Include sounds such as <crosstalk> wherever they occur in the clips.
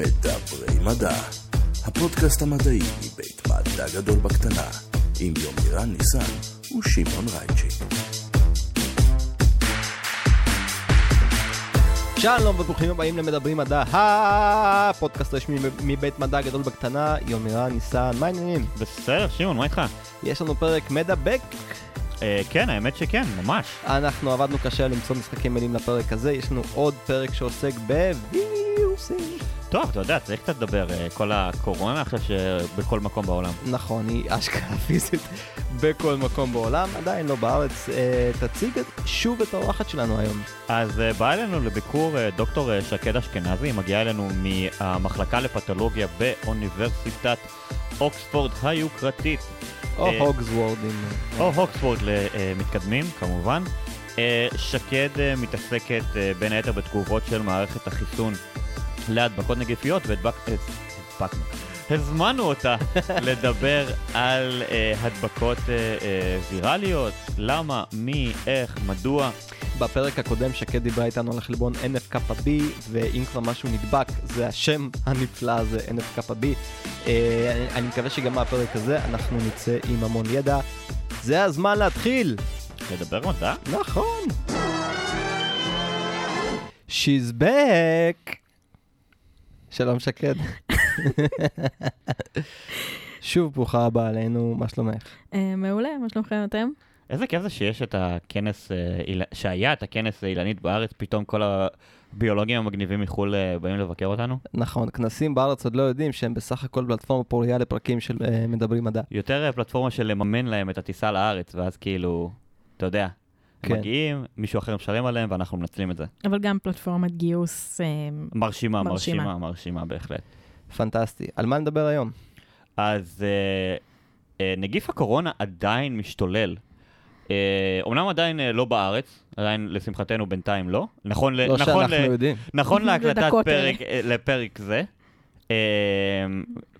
מדברי מדע, הפודקאסט המדעי מבית מדע גדול בקטנה, עם יומירן ניסן ושמעון רייצ'י. שלום וברוכים הבאים למדברים מדע, הפודקאסט רשמי מבית מדע גדול בקטנה, יומירן ניסן, מה העניינים? בסדר, שמעון, מה איתך? יש לנו פרק מדבק, אה, כן, האמת שכן, ממש. אנחנו עבדנו קשה למצוא משחקי מילים לפרק הזה, יש לנו עוד פרק שעוסק בווירוסים. טוב, אתה יודע, צריך קצת לדבר, אה, כל הקורונה עכשיו שבכל מקום בעולם. נכון, היא אשכרה פיזית בכל מקום בעולם, עדיין לא בארץ. אה, תציג שוב את האורחת שלנו היום. אז אה, באה אלינו לביקור דוקטור שקד אשכנזי, היא מגיעה אלינו מהמחלקה לפתולוגיה באוניברסיטת אוקספורד היוקרתית. או הוגזוורדים. או הוקספורד למתקדמים, כמובן. שקד מתעסקת בין היתר בתגובות של מערכת החיסון להדבקות נגיפיות והדבקנו. הזמנו אותה <laughs> לדבר על אה, הדבקות אה, אה, ויראליות, למה, מי, איך, מדוע. בפרק הקודם שקד דיברה איתנו על החלבון NFKB, ואם כבר משהו נדבק, זה השם הנפלא הזה, NFKB. אה, אני, אני מקווה שגם מהפרק הזה אנחנו נצא עם המון ידע. זה הזמן להתחיל! לדבר מדע? נכון! She's back! שלום שקד. שוב ברוכה הבאה עלינו, מה שלומך? אה, מעולה, מה שלומכם אתם? איזה כיף זה שיש את הכנס, אה, שהיה את הכנס אילנית בארץ, פתאום כל הביולוגים המגניבים מחו"ל אה, באים לבקר אותנו. נכון, כנסים בארץ עוד לא יודעים שהם בסך הכל פלטפורמה פוריה לפרקים של מדברים מדע. יותר פלטפורמה של לממן להם את הטיסה לארץ, ואז כאילו, אתה יודע, כן. מגיעים, מישהו אחר משלם עליהם ואנחנו מנצלים את זה. אבל גם פלטפורמת גיוס, אה, מרשימה, מרשימה. מרשימה, מרשימה בהחלט. פנטסטי. על מה נדבר היום? אז אה, אה, נגיף הקורונה עדיין משתולל. אה, אומנם עדיין אה, לא בארץ, עדיין לשמחתנו בינתיים לא. נכון, ל- לא נכון, שאנחנו ל- יודעים. נכון <laughs> להקלטת פרק, אה, לפרק זה. אה,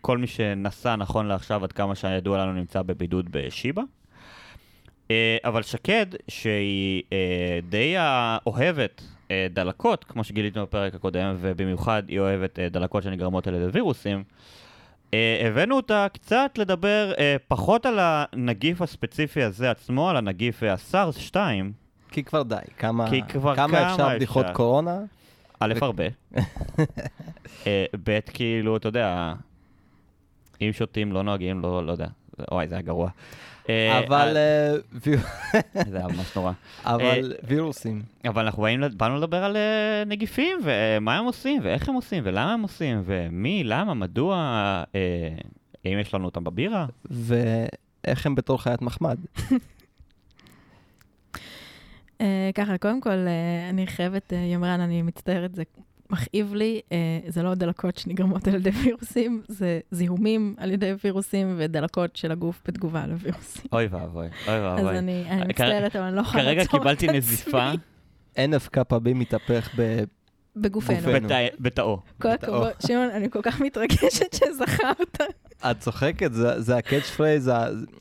כל מי שנסע נכון לעכשיו, עד כמה שידוע לנו, נמצא בבידוד בשיבא. אה, אבל שקד, שהיא אה, די אוהבת אה, דלקות, כמו שגיליתם בפרק הקודם, ובמיוחד היא אוהבת דלקות שנגרמות על ידי וירוסים, הבאנו אותה קצת לדבר פחות על הנגיף הספציפי הזה עצמו, על הנגיף הסארס 2, כי כבר די. כמה, כי כבר כמה כמה אפשר בדיחות. קורונה? א', ו- הרבה. <laughs> ב', כאילו, אתה יודע, אם שותים, לא נוהגים, לא לא יודע. וואי, זה היה גרוע. אה, אבל אה, אה, <laughs> זה היה ממש נורא. אבל וירוסים. אבל אנחנו באנו לדבר על נגיפים, ומה הם עושים, ואיך הם עושים, ולמה הם עושים, ומי, למה, מדוע, האם יש לנו אותם בבירה? ואיך הם בתור חיית מחמד? <laughs> ככה, קודם כל, אני חייבת, יומרן, אני מצטערת, זה מכאיב לי, אה, זה לא דלקות שנגרמות על ידי וירוסים, זה זיהומים על ידי וירוסים ודלקות של הגוף בתגובה לווירוסים. אוי ואבוי, אוי אז ואבוי. אני אני כ- מצטערת, אבל אני לא יכולה כרגע לעצור את קיבלתי עצמי. נזיפה NFKB מתהפך ב... בגופנו. גופנו. בתא- בתאו. כל הכבוד, שמעון, אני כל כך מתרגשת שזכרת. את צוחקת? זה, זה ה catch phrase,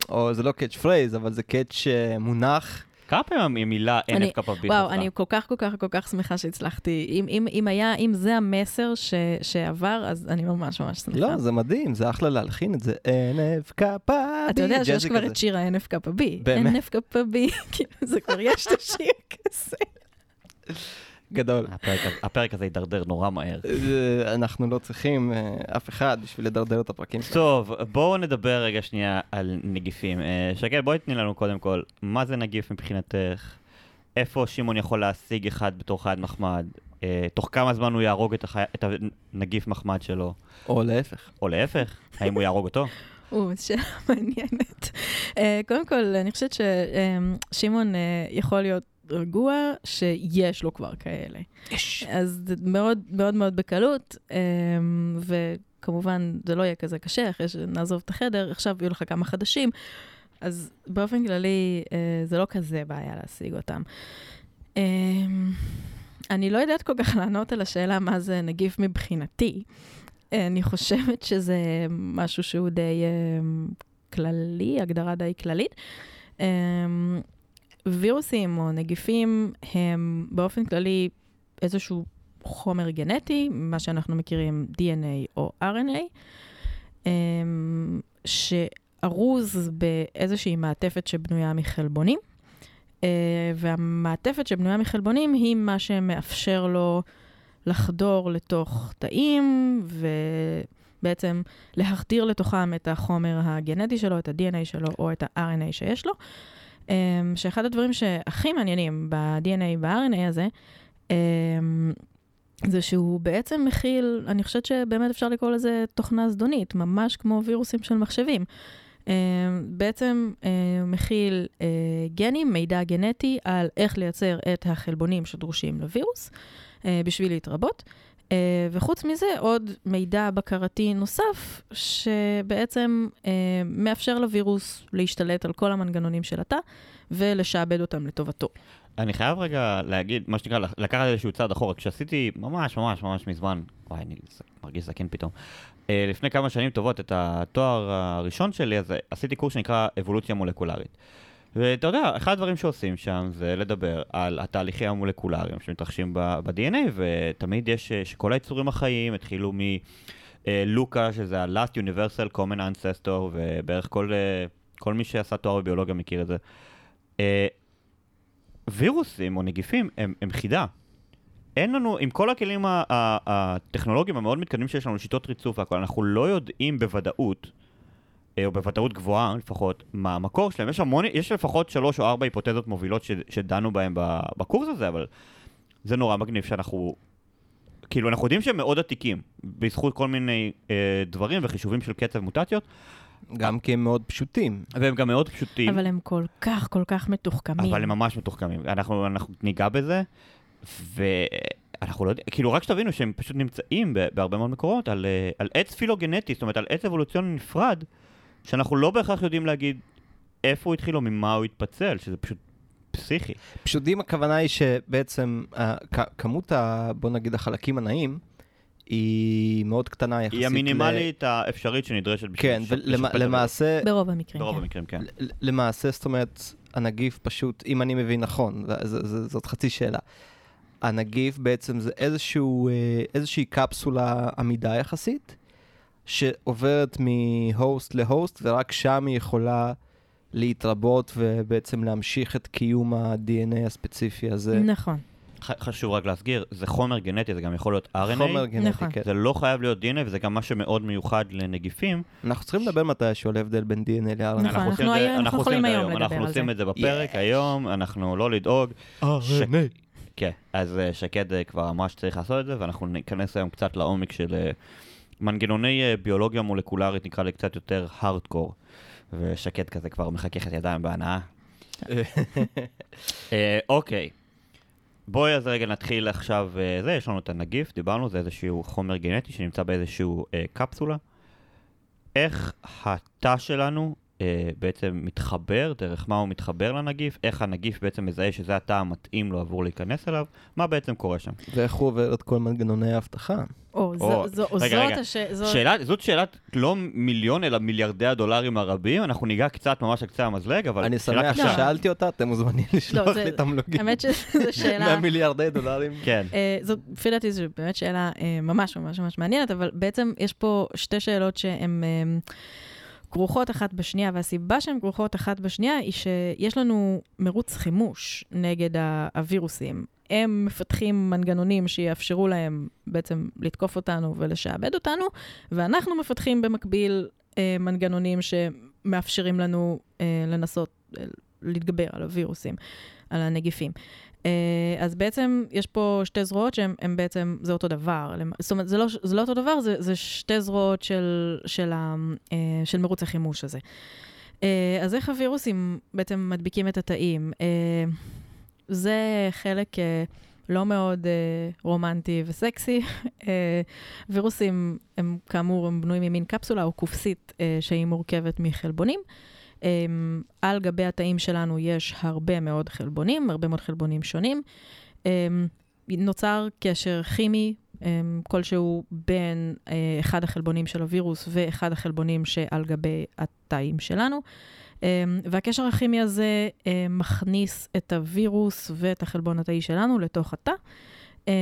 או זה לא catch phrase, אבל זה catch אה, מונח. כמה פעמים המילה אני- NFKB וואו, אני כל כך, כל כך, כל כך שמחה שהצלחתי. אם, אם, אם היה, אם זה המסר ש, שעבר, אז אני ממש ממש שמחה. לא, זה מדהים, זה אחלה להלחין את זה. NFKB. אתה יודע שיש כבר. את שיר ה-NFKB. באמת? NFKB, <laughs> כאילו זה כבר יש את השיר כזה. גדול. הפרק הזה- הפרק הזה יידרדר נורא מהר. אנחנו לא צריכים אה, אף אחד בשביל לדרדר את הפרקים שלנו. טוב, בואו נדבר רגע שנייה על נגיפים. אה, שקד, בואי תתני לנו קודם כל, מה זה נגיף מבחינתך? איפה שמעון יכול להשיג אחד בתור חיית מחמד? אה, תוך כמה זמן הוא יהרוג את, החי... את הנגיף מחמד שלו? או להפך. או להפך, האם הוא יהרוג אותו? <laughs> או, שאלה <laughs> מעניינת. קודם כל, אני חושבת ששמעון יכול להיות רגוע שיש לו כבר כאלה. יש. אז זה מאוד מאוד מאוד בקלות, אמ, וכמובן זה לא יהיה כזה קשה, אחרי שנעזוב את החדר, עכשיו יהיו לך כמה חדשים, אז באופן כללי אה, זה לא כזה בעיה להשיג אותם. אמ, אני לא יודעת כל כך <laughs> לענות על השאלה מה זה נגיף מבחינתי. אני חושבת שזה משהו שהוא די אמ, כללי, הגדרה די כללית. וירוסים או נגיפים הם באופן כללי איזשהו חומר גנטי, מה שאנחנו מכירים DNA או RNA, אמ, שארוז באיזושהי מעטפת שבנויה מחלבונים, אה, והמעטפת שבנויה מחלבונים היא מה שמאפשר לו לחדור לתוך תאים, ובעצם להכתיר לתוכם את החומר הגנטי שלו, את ה-DNA שלו או את ה-RNA שיש לו. אמ, שאחד הדברים שהכי מעניינים ב-DNA, ב-RNA הזה, אמ, זה שהוא בעצם מכיל, אני חושבת שבאמת אפשר לקרוא לזה תוכנה זדונית, ממש כמו וירוסים של מחשבים. אמ, בעצם מכיל אה, גנים, מידע גנטי על איך לייצר את החלבונים שדרושים לווירוס אה, בשביל להתרבות. Uh, וחוץ מזה, עוד מידע בקרתי נוסף, שבעצם uh, מאפשר לווירוס להשתלט על כל המנגנונים של התא ולשעבד אותם לטובתו. אני חייב רגע להגיד, מה שנקרא, לקחת איזשהו צעד אחורה. כשעשיתי ממש ממש ממש מזמן, וואי, אני מרגיש זקן פתאום, uh, לפני כמה שנים טובות את התואר הראשון שלי, אז עשיתי קורס שנקרא אבולוציה מולקולרית. ואתה יודע, אחד הדברים שעושים שם זה לדבר על התהליכים המולקולריים שמתרחשים ב-DNA, ותמיד יש, אה, שכל היצורים החיים התחילו מלוקה, אה, שזה ה-Last Universal Common Ancestor, ובערך כל, אה, כל מי שעשה תואר בביולוגיה מכיר את זה. וירוסים או נגיפים הם, הם חידה. אין לנו, עם כל הכלים הטכנולוגיים המאוד מתקדמים שיש לנו, שיטות ריצוף והכל, אנחנו לא יודעים בוודאות או בוודאות גבוהה לפחות, מה המקור שלהם. יש המון, יש לפחות שלוש או ארבע היפותזות מובילות ש, שדנו בהן בקורס הזה, אבל זה נורא מגניב שאנחנו... כאילו, אנחנו יודעים שהם מאוד עתיקים, בזכות כל מיני אה, דברים וחישובים של קצב מוטציות. גם כי הם מאוד פשוטים. והם גם מאוד פשוטים. אבל הם כל כך, כל כך מתוחכמים. אבל הם ממש מתוחכמים. אנחנו, אנחנו ניגע בזה, ואנחנו לא יודעים, כאילו, רק שתבינו שהם פשוט נמצאים בהרבה מאוד מקורות על, אה, על עץ פילוגנטי, זאת אומרת, על עץ אבולוציוני נפרד. שאנחנו לא בהכרח יודעים להגיד איפה הוא התחיל או ממה הוא התפצל, שזה פשוט פסיכי. פשוטים הכוונה היא שבעצם uh, כמות, ה, בוא נגיד, החלקים הנעים, היא מאוד קטנה יחסית. היא המינימלית ל... האפשרית שנדרשת בשביל... כן, ולמעשה... ברוב המקרים, ברוב כן. המקרים, כן. למעשה, זאת אומרת, הנגיף פשוט, אם אני מבין נכון, ז, ז, זאת חצי שאלה. הנגיף בעצם זה איזשהו, אה, איזושהי קפסולה עמידה יחסית, שעוברת מהוסט להוסט, ורק שם היא יכולה להתרבות ובעצם להמשיך את קיום ה-DNA הספציפי הזה. נכון. חשוב רק להסגיר, זה חומר גנטי, זה גם יכול להיות RNA. חומר גנטי, נכון. כן. זה לא חייב להיות DNA, וזה גם משהו מאוד מיוחד לנגיפים. אנחנו צריכים לדבר מתישהו על ההבדל בין DNA ל-RNA. נכון, אנחנו עושים היום- אנחנו עושים יכולים היום לדבר אנחנו על עושים זה. את זה בפרק היום, אנחנו לא לדאוג. RNA. כן, אז אה, שקד אה, כבר אמרה שצריך לעשות את זה, ואנחנו ניכנס היום קצת לעומק של אה, מנגנוני אה, ביולוגיה מולקולרית, נקרא לי קצת יותר הארדקור. ושקד כזה כבר מחככת ידיים בהנאה. <laughs> אה, אוקיי, בואי אז רגע נתחיל עכשיו, אה, זה, יש לנו את הנגיף, דיברנו, זה איזשהו חומר גנטי שנמצא באיזשהו קפסולה. איך התא שלנו בעצם מתחבר, דרך מה הוא מתחבר לנגיף, איך הנגיף בעצם מזהה שזה התא המתאים לו עבור להיכנס אליו, מה בעצם קורה שם. ואיך הוא עובר את כל מנגנוני האבטחה. או, זו- או, זו- רגע, זאת רגע. הש... זו- שאלה, זאת שאלת לא מיליון אלא מיליארדי הדולרים הרבים, אנחנו ניגע קצת ממש על קצה המזלג, אבל אני שמח קשה. ששאלתי אותה, אתם מוזמנים לשלוח לא, זה- לי תמלוגים. האמת שזו שאלה... <laughs> מהמיליארדי דולרים. כן. אה, זאת, לפי דעתי זו באמת שאלה אה, ממש ממש ממש מעניינת, אבל בעצם יש פה שתי שאלות שהן אה, כרוכות אחת בשנייה, והסיבה שהן כרוכות אחת בשנייה היא שיש לנו מרוץ חימוש נגד הווירוסים. הם מפתחים מנגנונים שיאפשרו להם בעצם לתקוף אותנו ולשעבד אותנו, ואנחנו מפתחים במקביל אה, מנגנונים שמאפשרים לנו אה, לנסות אה, להתגבר על הווירוסים, על הנגיפים. אה, אז בעצם יש פה שתי זרועות שהן בעצם, זה אותו דבר. זאת אומרת, זה לא, זה לא אותו דבר, זה, זה שתי זרועות של, של, ה, אה, של מרוץ החימוש הזה. אה, אז איך הווירוסים בעצם מדביקים את התאים? זה חלק לא מאוד רומנטי וסקסי. <laughs> וירוסים הם כאמור, הם בנויים ממין קפסולה או קופסית שהיא מורכבת מחלבונים. Um, על גבי התאים שלנו יש הרבה מאוד חלבונים, הרבה מאוד חלבונים שונים. Um, נוצר קשר כימי um, כלשהו בין uh, אחד החלבונים של הווירוס ואחד החלבונים שעל גבי התאים שלנו. והקשר הכימי הזה uh, מכניס את הווירוס ואת החלבון התאי שלנו לתוך התא. אה,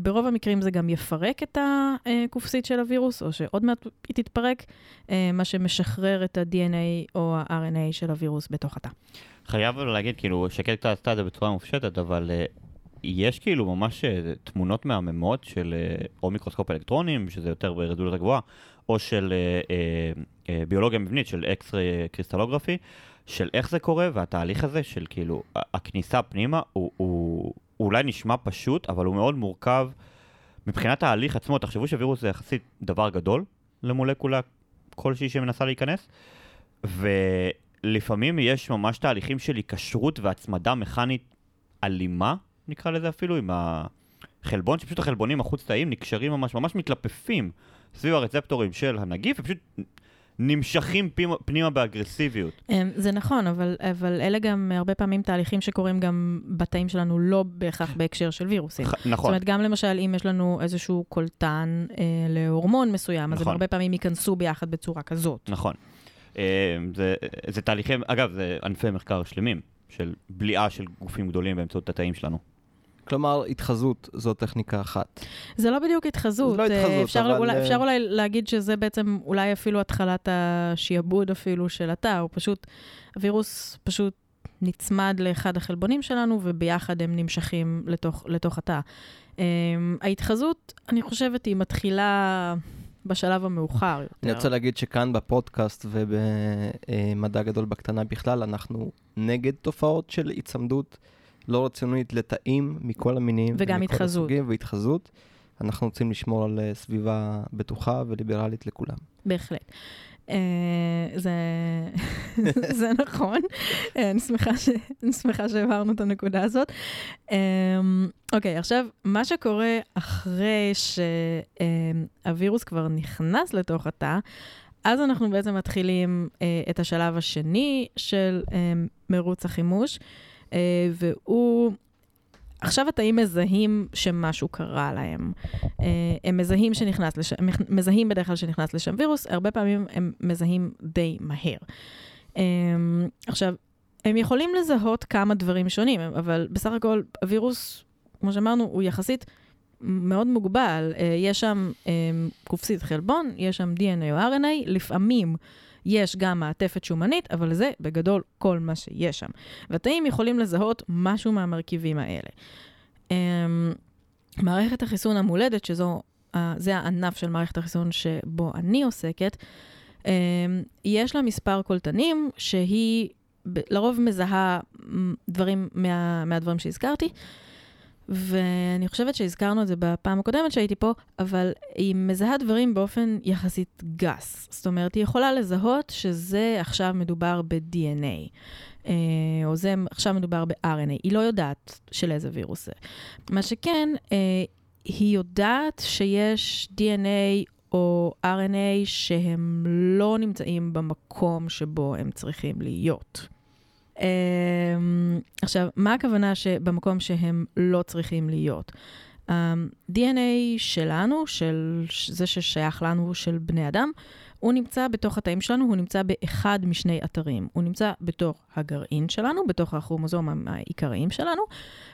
ברוב המקרים זה גם יפרק את הקופסית של הווירוס, או שעוד מעט היא תתפרק, אה, מה שמשחרר את ה-DNA או ה-RNA של הווירוס בתוך התא. חייב להגיד, כאילו, שקד קצת עשתה את זה בצורה מופשטת, אבל uh, יש כאילו ממש תמונות מהממות של או מיקרוסקופ אלקטרונים, שזה יותר ברזולוציה גבוהה, או של uh, uh, ביולוגיה מבנית, של X-ray crystallography, של איך זה קורה, והתהליך הזה של כאילו, הכניסה פנימה, הוא, הוא אולי נשמע פשוט, אבל הוא מאוד מורכב. מבחינת ההליך עצמו, תחשבו שווירוס זה יחסית דבר גדול למולקולה כלשהי שמנסה להיכנס, ולפעמים יש ממש תהליכים של היקשרות והצמדה מכנית אלימה, נקרא לזה אפילו, עם החלבון, שפשוט החלבונים החוץ-תאיים נקשרים ממש, ממש מתלפפים סביב הרצפטורים של הנגיף, ופשוט נמשכים פנימה, פנימה באגרסיביות. אמ, זה נכון, אבל, אבל אלה גם הרבה פעמים תהליכים שקורים גם בתאים שלנו, לא בהכרח בהקשר של וירוסים. נכון. זאת אומרת, גם למשל, אם יש לנו איזשהו קולטן אה, להורמון מסוים, נכון. אז הם נכון. הרבה פעמים ייכנסו ביחד בצורה כזאת. נכון. אה, זה, זה תהליכים, אגב, זה ענפי מחקר שלמים, של בליעה של גופים גדולים באמצעות התאים שלנו. כלומר, התחזות זו טכניקה אחת. זה לא בדיוק התחזות. לא התחזות, אה, אפשר, אבל, אולי, אה, אפשר אולי להגיד שזה בעצם אולי אפילו התחלת השיעבוד אפילו של התא, הוא פשוט, הווירוס פשוט נצמד לאחד החלבונים שלנו, וביחד הם נמשכים לתוך, לתוך התא. Um, ההתחזות, אני חושבת, היא מתחילה בשלב המאוחר יותר. אני רוצה להגיד שכאן בפודקאסט ובמדע גדול בקטנה בכלל, אנחנו נגד תופעות של היצמדות לא רצונית לתאים מכל המינים. וגם התחזות. הסוגים והתחזות. אנחנו רוצים לשמור על אה, סביבה בטוחה וליברלית לכולם. בהחלט. Uh, זה, <laughs> זה נכון, אה, אני שמחה, ש... אני שמחה שהעברנו את הנקודה הזאת. אוקיי, עכשיו, מה שקורה אחרי שהווירוס כבר נכנס לתוך התא, אז אנחנו בעצם מתחילים את השלב השני של מרוץ החימוש, והוא... עכשיו התאים מזהים שמשהו קרה להם. Uh, הם מזהים שנכנס לשם, מזהים בדרך כלל שנכנס לשם וירוס, הרבה פעמים הם מזהים די מהר. Um, עכשיו, הם יכולים לזהות כמה דברים שונים, אבל בסך הכל הווירוס, כמו שאמרנו, הוא יחסית מאוד מוגבל. יש שם קופסית חלבון, יש שם DNA או RNA, לפעמים יש גם מעטפת שומנית, אבל זה בגדול כל מה שיש שם. והתאים יכולים לזהות משהו מהמרכיבים האלה. Um, מערכת החיסון המולדת, שזו, uh, זה הענף של מערכת החיסון שבו אני עוסקת, um, יש לה מספר קולטנים שהיא לרוב מזהה דברים מה, מהדברים שהזכרתי. ואני חושבת שהזכרנו את זה בפעם הקודמת שהייתי פה, אבל היא מזהה דברים באופן יחסית גס. זאת אומרת, היא יכולה לזהות שזה עכשיו מדובר ב-DNA, אה, או זה עכשיו מדובר ב-RNA. היא לא יודעת של איזה וירוס זה. מה שכן, אה, היא יודעת שיש DNA או RNA שהם לא נמצאים במקום שבו הם צריכים להיות. Um, עכשיו, מה הכוונה שבמקום שהם לא צריכים להיות? Um, DNA שלנו, של זה ששייך לנו, של בני אדם, הוא נמצא בתוך התאים שלנו, הוא נמצא באחד משני אתרים. הוא נמצא בתוך הגרעין שלנו, בתוך הכרומוזום העיקריים שלנו,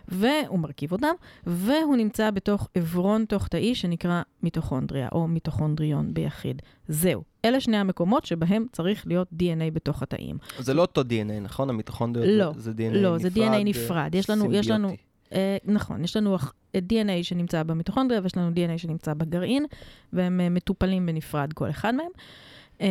והוא מרכיב אותם, והוא נמצא בתוך עברון תוך תאי שנקרא מיטוכונדריה, או מיטוכונדריון ביחיד. זהו. אלה שני המקומות שבהם צריך להיות DNA בתוך התאים. זה לא אותו DNA, נכון? המיטוכונדריות לא, זה, זה DNA לא, נפרד. זה DNA נפרד. יש לנו, יש לנו, סימביוטי. אה, נכון, יש לנו DNA שנמצא במיטוכונדריה ויש לנו DNA שנמצא בגרעין, והם אה, מטופלים בנפרד כל אחד מהם. אה,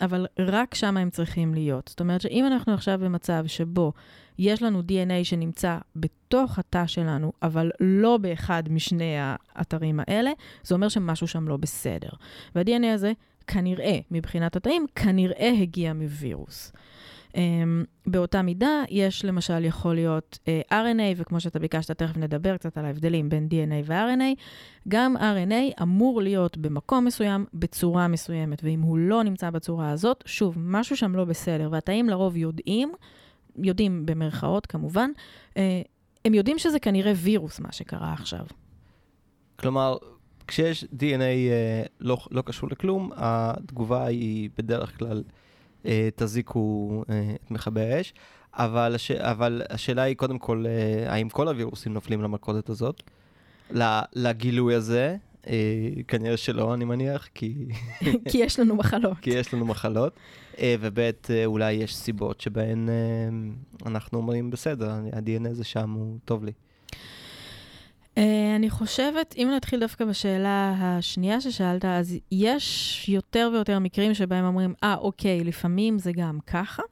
אבל רק שם הם צריכים להיות. זאת אומרת שאם אנחנו עכשיו במצב שבו יש לנו DNA שנמצא בתוך התא שלנו, אבל לא באחד משני האתרים האלה, זה אומר שמשהו שם לא בסדר. וה-DNA הזה, כנראה, מבחינת התאים, כנראה הגיע מווירוס. Um, באותה מידה, יש למשל, יכול להיות uh, RNA, וכמו שאתה ביקשת, תכף נדבר קצת על ההבדלים בין DNA ו-RNA. גם RNA אמור להיות במקום מסוים, בצורה מסוימת, ואם הוא לא נמצא בצורה הזאת, שוב, משהו שם לא בסדר, והתאים לרוב יודעים, יודעים במרכאות כמובן, uh, הם יודעים שזה כנראה וירוס, מה שקרה עכשיו. כלומר, כשיש DNA אה, לא, לא קשור לכלום, התגובה היא בדרך כלל אה, תזיקו אה, את מכבי האש, אבל, הש, אבל השאלה היא קודם כל, אה, האם כל הווירוסים נופלים למלכודת הזאת? לגילוי הזה? אה, כנראה שלא, אני מניח, כי, <laughs> כי יש לנו מחלות. כי יש לנו מחלות. אה, וב' אה, אולי יש סיבות שבהן אה, אנחנו אומרים, בסדר, ה-DNA הזה שם הוא טוב לי. אה, אני חושבת, אם נתחיל דווקא בשאלה השנייה ששאלת, אז יש יותר ויותר מקרים שבהם אומרים, אה, אוקיי, לפעמים זה גם ככה.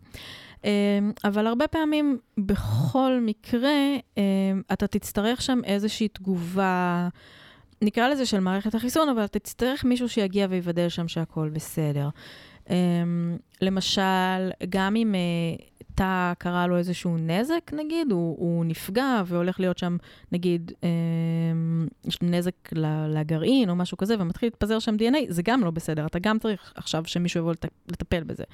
אה, אבל הרבה פעמים, בכל מקרה, אה, אתה תצטרך שם איזושהי תגובה, נקרא לזה של מערכת החיסון, אבל תצטרך מישהו שיגיע ויוודא שם שהכול בסדר. למשל, גם אם תא קרה לו איזשהו נזק, נגיד, הוא, הוא נפגע והולך להיות שם, נגיד, אה, נזק לגרעין או משהו כזה, ומתחיל להתפזר שם DNA, זה גם לא בסדר. אתה גם צריך עכשיו שמישהו יבוא לט- לטפל בזה.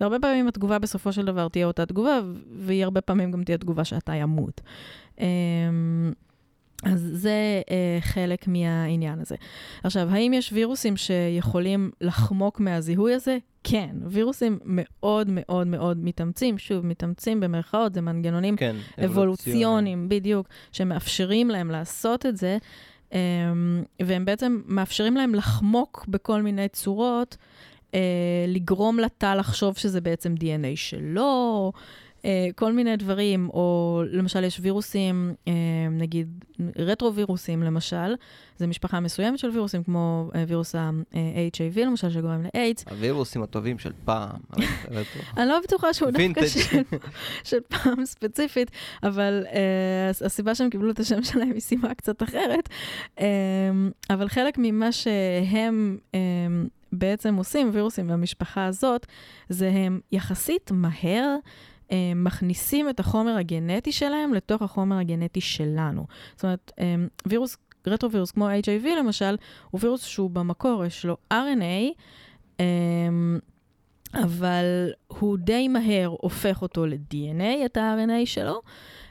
והרבה פעמים התגובה בסופו של דבר תהיה אותה תגובה, והיא הרבה פעמים גם תהיה תגובה שאתה ימות. אה, אז זה אה, חלק מהעניין הזה. עכשיו, האם יש וירוסים שיכולים לחמוק מהזיהוי הזה? כן, וירוסים מאוד מאוד מאוד מתאמצים, שוב, מתאמצים במרכאות, זה מנגנונים כן, אבולוציוניים, בדיוק, שמאפשרים להם לעשות את זה, אמ, והם בעצם מאפשרים להם לחמוק בכל מיני צורות, אה, לגרום לתא לחשוב שזה בעצם DNA שלו, אה, כל מיני דברים, או למשל יש וירוסים, אה, נגיד רטרו-וירוסים למשל, זה משפחה מסוימת של וירוסים, כמו אה, וירוס ה-HIV למשל, שגורם לאיידס. הווירוסים הטובים של פעם. טוב. אני לא בטוחה שהוא דווקא. של, של פעם ספציפית, אבל uh, הסיבה שהם קיבלו את השם שלהם היא סיבה קצת אחרת. אבל חלק ממה שהם בעצם עושים, וירוסים במשפחה הזאת, זה הם יחסית מהר מכניסים את החומר הגנטי שלהם לתוך החומר הגנטי שלנו. זאת אומרת, וירוס, רטרו-וירוס כמו HIV למשל, הוא וירוס שהוא במקור, יש לו RNA, אבל הוא די מהר הופך אותו ל-DNA, את ה-RNA שלו,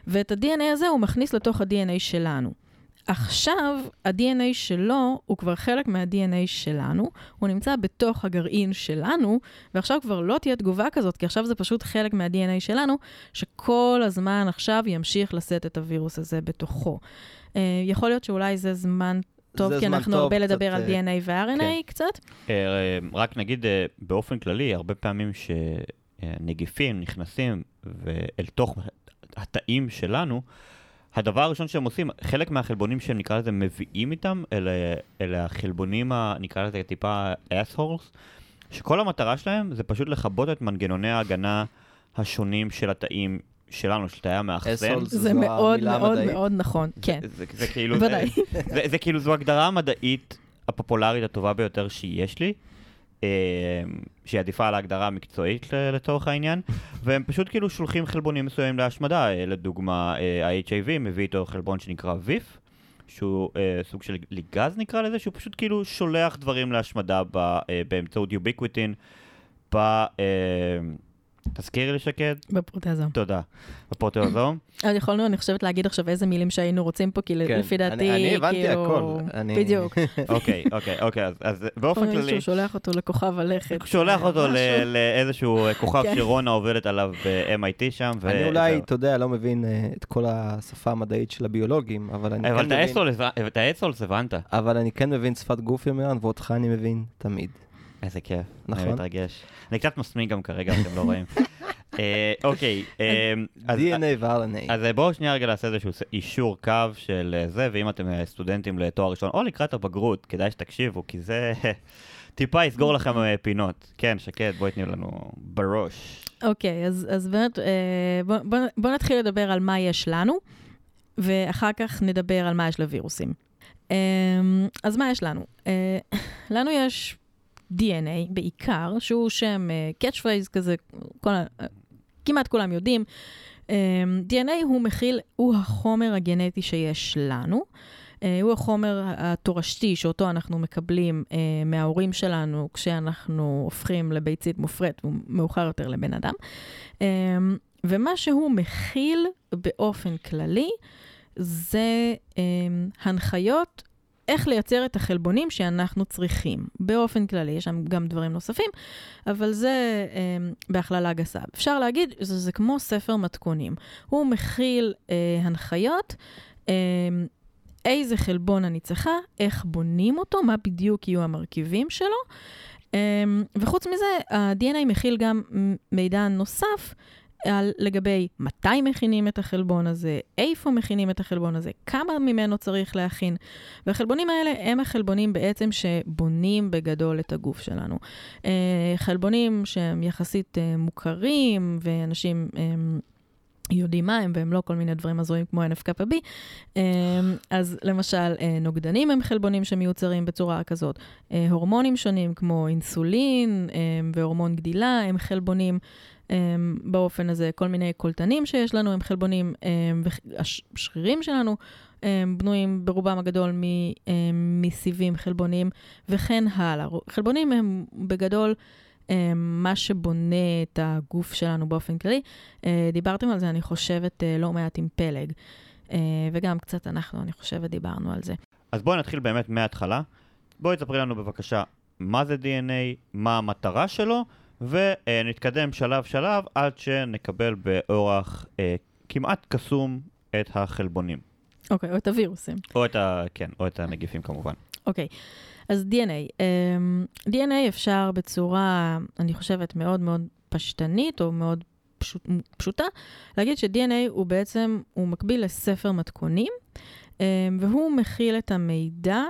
ואת ה-DNA הזה הוא מכניס לתוך ה-DNA שלנו. עכשיו, ה-DNA שלו הוא כבר חלק מה-DNA שלנו, הוא נמצא בתוך הגרעין שלנו, ועכשיו כבר לא תהיה תגובה כזאת, כי עכשיו זה פשוט חלק מה-DNA שלנו, שכל הזמן עכשיו ימשיך לשאת את הווירוס הזה בתוכו. Uh, יכול להיות שאולי זה זמן טוב, זה כי זמן אנחנו טוב, הרבה קצת, לדבר על אה, DNA ו-RNA כן. קצת. אה, רק נגיד אה, באופן כללי, הרבה פעמים שנגיפים נכנסים אל תוך התאים שלנו, הדבר הראשון שהם עושים, חלק מהחלבונים שהם נקרא לזה מביאים איתם, אלה, אלה החלבונים, ה, נקרא לזה טיפה assholes, שכל המטרה שלהם זה פשוט לכבות את מנגנוני ההגנה השונים של התאים שלנו, של תאי המאחסן. זה מאוד מאוד. מאוד נכון, כן. זה, זה, זה כאילו. זה, זה, זה כאילו, זו הגדרה המדעית הפופולרית הטובה ביותר שיש לי, אה, שהיא עדיפה על ההגדרה המקצועית לצורך העניין, <laughs> והם פשוט כאילו שולחים חלבונים מסוימים להשמדה, לדוגמה אה, ה-HIV מביא איתו חלבון שנקרא ויף, שהוא אה, סוג של ליגז נקרא לזה, שהוא פשוט כאילו שולח דברים להשמדה ב, אה, באמצעות יוביקוויטין, ב... אה, תזכירי לי שקד? בפרוטזום. תודה. בפרוטאוזום. <clears throat> אז יכולנו, אני חושבת, להגיד עכשיו איזה מילים שהיינו רוצים פה, כי כן, לפי אני- דעתי, אני הבנתי כאילו... הכל, אני- בדיוק. <laughs> אוקיי, אוקיי, אוקיי, אז, אז באופן כללי... שהוא שולח אותו לכוכב הלכת. שולח אותו. לאיזשהו כוכב כן. שרונה עובדת עליו ב-MIT שם. אני אולי. אתה יודע, לא מבין אה, את כל השפה המדעית של הביולוגים, אבל אני אבל כן מבין... האסולס- את האסולס הבנת. אבל אני כן מבין שפת גוף ימירן, ואותך אני מבין תמיד. איזה כיף. נכון. אני מתרגש. אני קצת מסמיק גם כרגע, אתם לא רואים. <laughs> אה, אוקיי, אז- DNA ו-RNA. אז אה, בואו שנייה רגע נעשה איזשהו אישור קו של אה, זה, ואם אתם סטודנטים לתואר ראשון, או לקראת הבגרות, כדאי שתקשיבו, כי זה <laughs> טיפה יסגור לכם פינות. כן, שקד, בואי תני לנו בראש. אוקיי, אז אז באמת, אה, בוא- בוא- בוא נתחיל לדבר על מה יש לנו, ואחר כך נדבר על מה יש לווירוסים. אה, אז מה יש לנו? <laughs> לנו יש DNA בעיקר, שהוא שם catch phrase כזה, כל ה- כמעט כולם יודעים. אה, DNA הוא מכיל, הוא החומר הגנטי שיש לנו. אה, הוא החומר התורשתי שאותו אנחנו מקבלים אה, מההורים שלנו כשאנחנו הופכים לביצית מופרית, ומאוחר יותר לבן אדם. אה, ומה שהוא מכיל באופן כללי זה אה, הנחיות איך לייצר את החלבונים שאנחנו צריכים. באופן כללי, יש שם גם דברים נוספים, אבל זה אה, בהכללה גסה. אפשר להגיד, זה, זה כמו ספר מתכונים. הוא מכיל אה, הנחיות. אה, איזה חלבון אני צריכה, איך בונים אותו, מה בדיוק יהיו המרכיבים שלו. אמ, וחוץ מזה, ה-DNA מכיל גם מידע נוסף על לגבי מתי מכינים את החלבון הזה, איפה מכינים את החלבון הזה, כמה ממנו צריך להכין. והחלבונים האלה הם החלבונים בעצם שבונים בגדול את הגוף שלנו. אה, חלבונים שהם יחסית אה, מוכרים, ואנשים... אמ, יודעים מה הם, והם לא כל מיני דברים הזויים כמו NFKB. אז למשל, אה, נוגדנים הם חלבונים שמיוצרים בצורה כזאת. אה, הורמונים שונים כמו אינסולין והורמון גדילה הם חלבונים אמ, באופן הזה. כל מיני קולטנים שיש לנו הם חלבונים, והשרירים שלנו בנויים ברובם הגדול מסיבים חלבוניים, וכן הלאה. חלבונים הם בגדול... אמ, מה שבונה את הגוף שלנו באופן כללי. אה, דיברתם על זה, אני חושבת, אה, לא מעט עם פלג, אה, וגם קצת אנחנו, אני חושבת, דיברנו על זה. אז בואי נתחיל באמת מההתחלה. בואי תספרי לנו בבקשה מה זה DNA, מה המטרה שלו, ונתקדם שלב-שלב עד שנקבל באורח אה, כמעט קסום את החלבונים. אוקיי, okay, או את הווירוסים. או את ה... כן, או את הנגיפים כמובן. אוקיי. Okay. אז DNA. Um, DNA אפשר בצורה, אני חושבת, מאוד מאוד פשטנית, או מאוד פשוט, פשוטה, להגיד ש-DNA הוא בעצם, הוא מקביל לספר מתכונים, um, והוא מכיל את המידע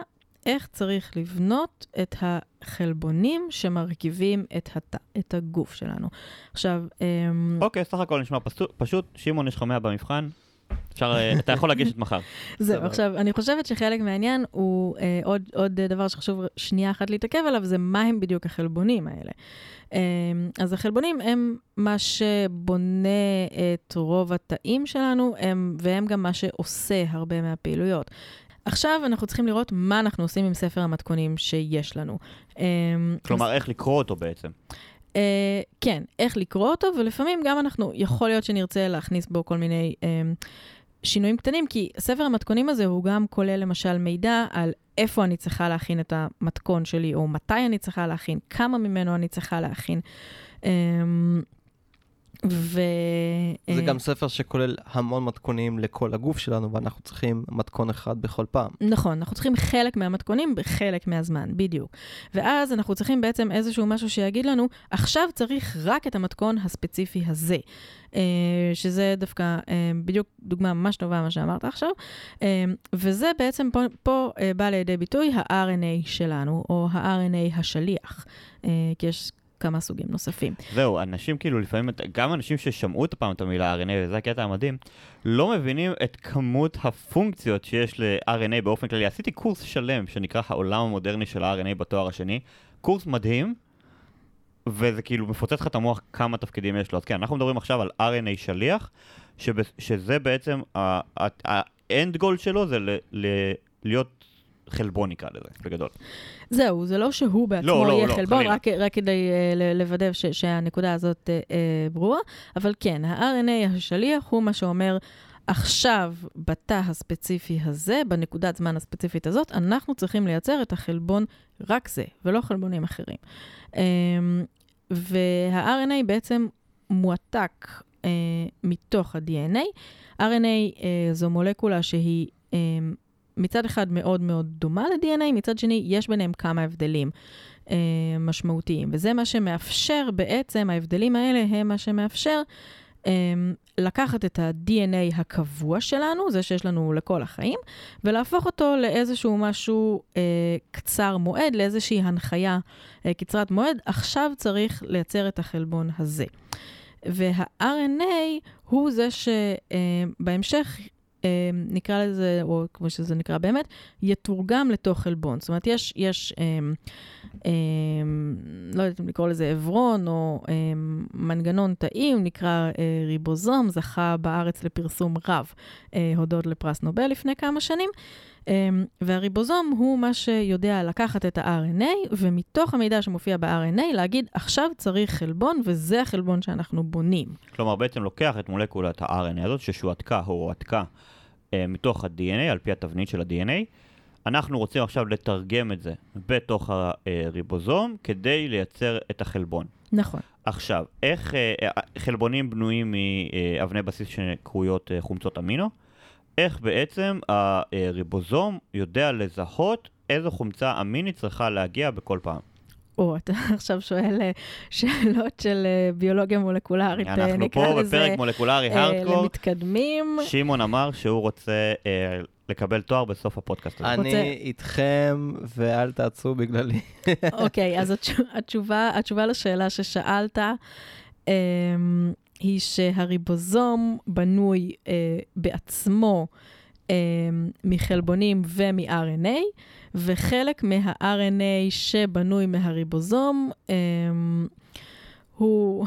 איך צריך לבנות את החלבונים שמרכיבים את, הת... את הגוף שלנו. עכשיו... אמ, אוקיי, סך הכל נשמע פשוט. פשוט. שמעון, יש לך 100 במבחן, אפשר, אה, אתה יכול לגשת <laughs> מחר. זהו, עכשיו, אני חושבת שחלק מהעניין הוא אה, עוד, עוד דבר שחשוב שנייה אחת להתעכב עליו, זה מה הם בדיוק החלבונים האלה. אה, אז החלבונים הם מה שבונה את רוב התאים שלנו, הם, והם גם מה שעושה הרבה מהפעילויות. עכשיו אנחנו צריכים לראות מה אנחנו עושים עם ספר המתכונים שיש לנו. אה, כלומר. איך לקרוא אותו בעצם. Uh, כן, איך לקרוא אותו, ולפעמים גם אנחנו, יכול להיות שנרצה להכניס בו כל מיני uh, שינויים קטנים, כי ספר המתכונים הזה הוא גם כולל למשל מידע על איפה אני צריכה להכין את המתכון שלי, או מתי אני צריכה להכין, כמה ממנו אני צריכה להכין. Um, ו... זה גם ספר שכולל המון מתכונים לכל הגוף שלנו, ואנחנו צריכים מתכון אחד בכל פעם. נכון, אנחנו צריכים חלק מהמתכונים בחלק מהזמן, בדיוק. ואז אנחנו צריכים בעצם איזשהו משהו שיגיד לנו, עכשיו צריך רק את המתכון הספציפי הזה. אה, שזה דווקא אה, בדיוק דוגמה ממש טובה, מה שאמרת עכשיו. אה, וזה בעצם פה, פה בא לידי ביטוי ה-RNA שלנו, או ה-RNA השליח. כי יש כמה סוגים נוספים. זהו, אנשים כאילו לפעמים, גם אנשים ששמעו את הפעם את המילה RNA, וזה הקטע המדהים, לא מבינים את כמות הפונקציות שיש ל-RNA באופן כללי. עשיתי קורס שלם שנקרא העולם המודרני של ה-RNA בתואר השני, קורס מדהים, וזה כאילו מפוצץ לך את המוח כמה תפקידים יש לו. אז כן, אנחנו מדברים עכשיו על RNA שליח, שזה בעצם, האנד גול שלו זה להיות חלבון נקרא לזה, בגדול. זהו, זה לא שהוא בעצמו לא, לא, יהיה לא, חלבון, רק, רק כדי uh, לוודא ש, שהנקודה הזאת uh, ברורה, אבל כן, ה-RNA השליח הוא מה שאומר, עכשיו, בתא הספציפי הזה, בנקודת זמן הספציפית הזאת, אנחנו צריכים לייצר את החלבון רק זה, ולא חלבונים אחרים. Um, וה-RNA בעצם מועתק uh, מתוך ה-DNA. RNA uh, זו מולקולה שהיא... מצד אחד מאוד מאוד דומה ל-DNA, מצד שני יש ביניהם כמה הבדלים אה, משמעותיים. וזה מה שמאפשר בעצם, ההבדלים האלה הם מה שמאפשר אה, לקחת את ה-DNA הקבוע שלנו, זה שיש לנו לכל החיים, ולהפוך אותו לאיזשהו משהו אה, קצר מועד, לאיזושהי הנחיה אה, קצרת מועד. עכשיו צריך לייצר את החלבון הזה. וה-RNA הוא זה שבהמשך אה, נקרא לזה, או כמו שזה נקרא באמת, יתורגם לתוך חלבון. זאת אומרת, יש, יש אה, אה, לא יודעת אם לקרוא לזה עברון, או אה, מנגנון תאים, נקרא אה, ריבוזום, זכה בארץ לפרסום רב, אה, הודות לפרס נובל לפני כמה שנים. Um, והריבוזום הוא מה שיודע לקחת את ה-RNA, ומתוך המידע שמופיע ב-RNA, להגיד, עכשיו צריך חלבון, וזה החלבון שאנחנו בונים. כלומר, בעצם לוקח את מולקולת ה-RNA הזאת, ששועתקה או הועתקה מתוך ה-DNA, על פי התבנית של ה-DNA, אנחנו רוצים עכשיו לתרגם את זה בתוך הריבוזום, כדי לייצר את החלבון. נכון. עכשיו, איך uh, חלבונים בנויים מאבני בסיס שקרויות חומצות אמינו? איך בעצם הריבוזום יודע לזהות איזו חומצה אמינית צריכה להגיע בכל פעם. או, אתה <laughs> עכשיו שואל אה, שאלות של אה, ביולוגיה מולקולרית, אה, אנחנו נקרא פה לזה, בפרק מולקולרי הארדקור. למתקדמים. שמעון אמר שהוא רוצה לקבל תואר בסוף הפודקאסט הזה. אני איתכם, ואל תעצרו בגללי. <laughs> אוקיי, אז התשו- התשובה, התשובה לשאלה ששאלת אמ, היא שהריבוזום בנוי אה, בעצמו מחלבונים ומ-RNA, וחלק מה-RNA שבנוי מהריבוזום אמ, הוא,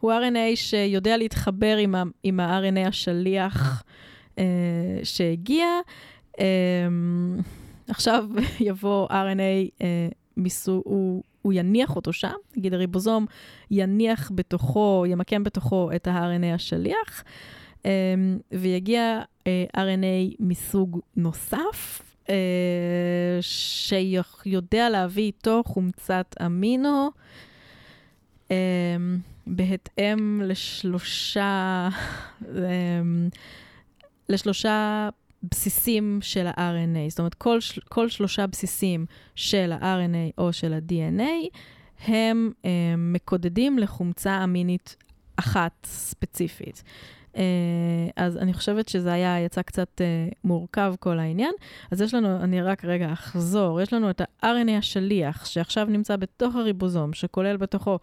הוא RNA שיודע להתחבר עם, ה- עם ה-RNA השליח אה, שהגיע. אמ, עכשיו יבוא RNA אה, מסוג, הוא, הוא יניח אותו שם, נגיד הריבוזום יניח בתוכו, ימקם בתוכו את ה-RNA השליח, ויגיע RNA מסוג נוסף, uh, שיודע להביא איתו חומצת אמינו, um, בהתאם לשלושה, um, לשלושה בסיסים של ה-RNA. זאת אומרת, כל, כל שלושה בסיסים של ה-RNA או של ה-DNA, הם אה, מקודדים לחומצה אמינית אחת ספציפית. אה, אז אני חושבת שזה היה, יצא קצת אה, מורכב כל העניין. אז יש לנו, אני רק רגע אחזור, יש לנו את ה-RNA השליח, שעכשיו נמצא בתוך הריבוזום, שכולל בתוכו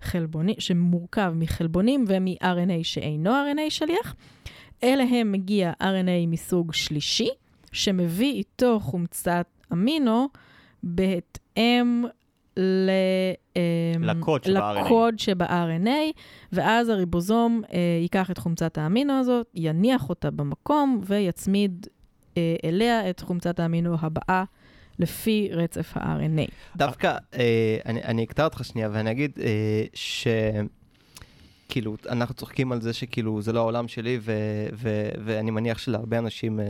חלבונים, שמורכב מחלבונים ומ-RNA שאינו RNA שליח. אליהם מגיע RNA מסוג שלישי, שמביא איתו חומצת אמינו בהתאם ל... אמ, לקוד שב-RNA. לקוד שב-RNA, ואז הריבוזום אה, ייקח את חומצת האמינו הזאת, יניח אותה במקום ויצמיד אה, אליה את חומצת האמינו הבאה לפי רצף ה-RNA. דווקא, אה, אני, אקטע אותך שנייה ואני אגיד אה, ש... כאילו, אנחנו צוחקים על זה שכאילו זה לא העולם שלי, ו, ו, ואני מניח שלהרבה אנשים אה,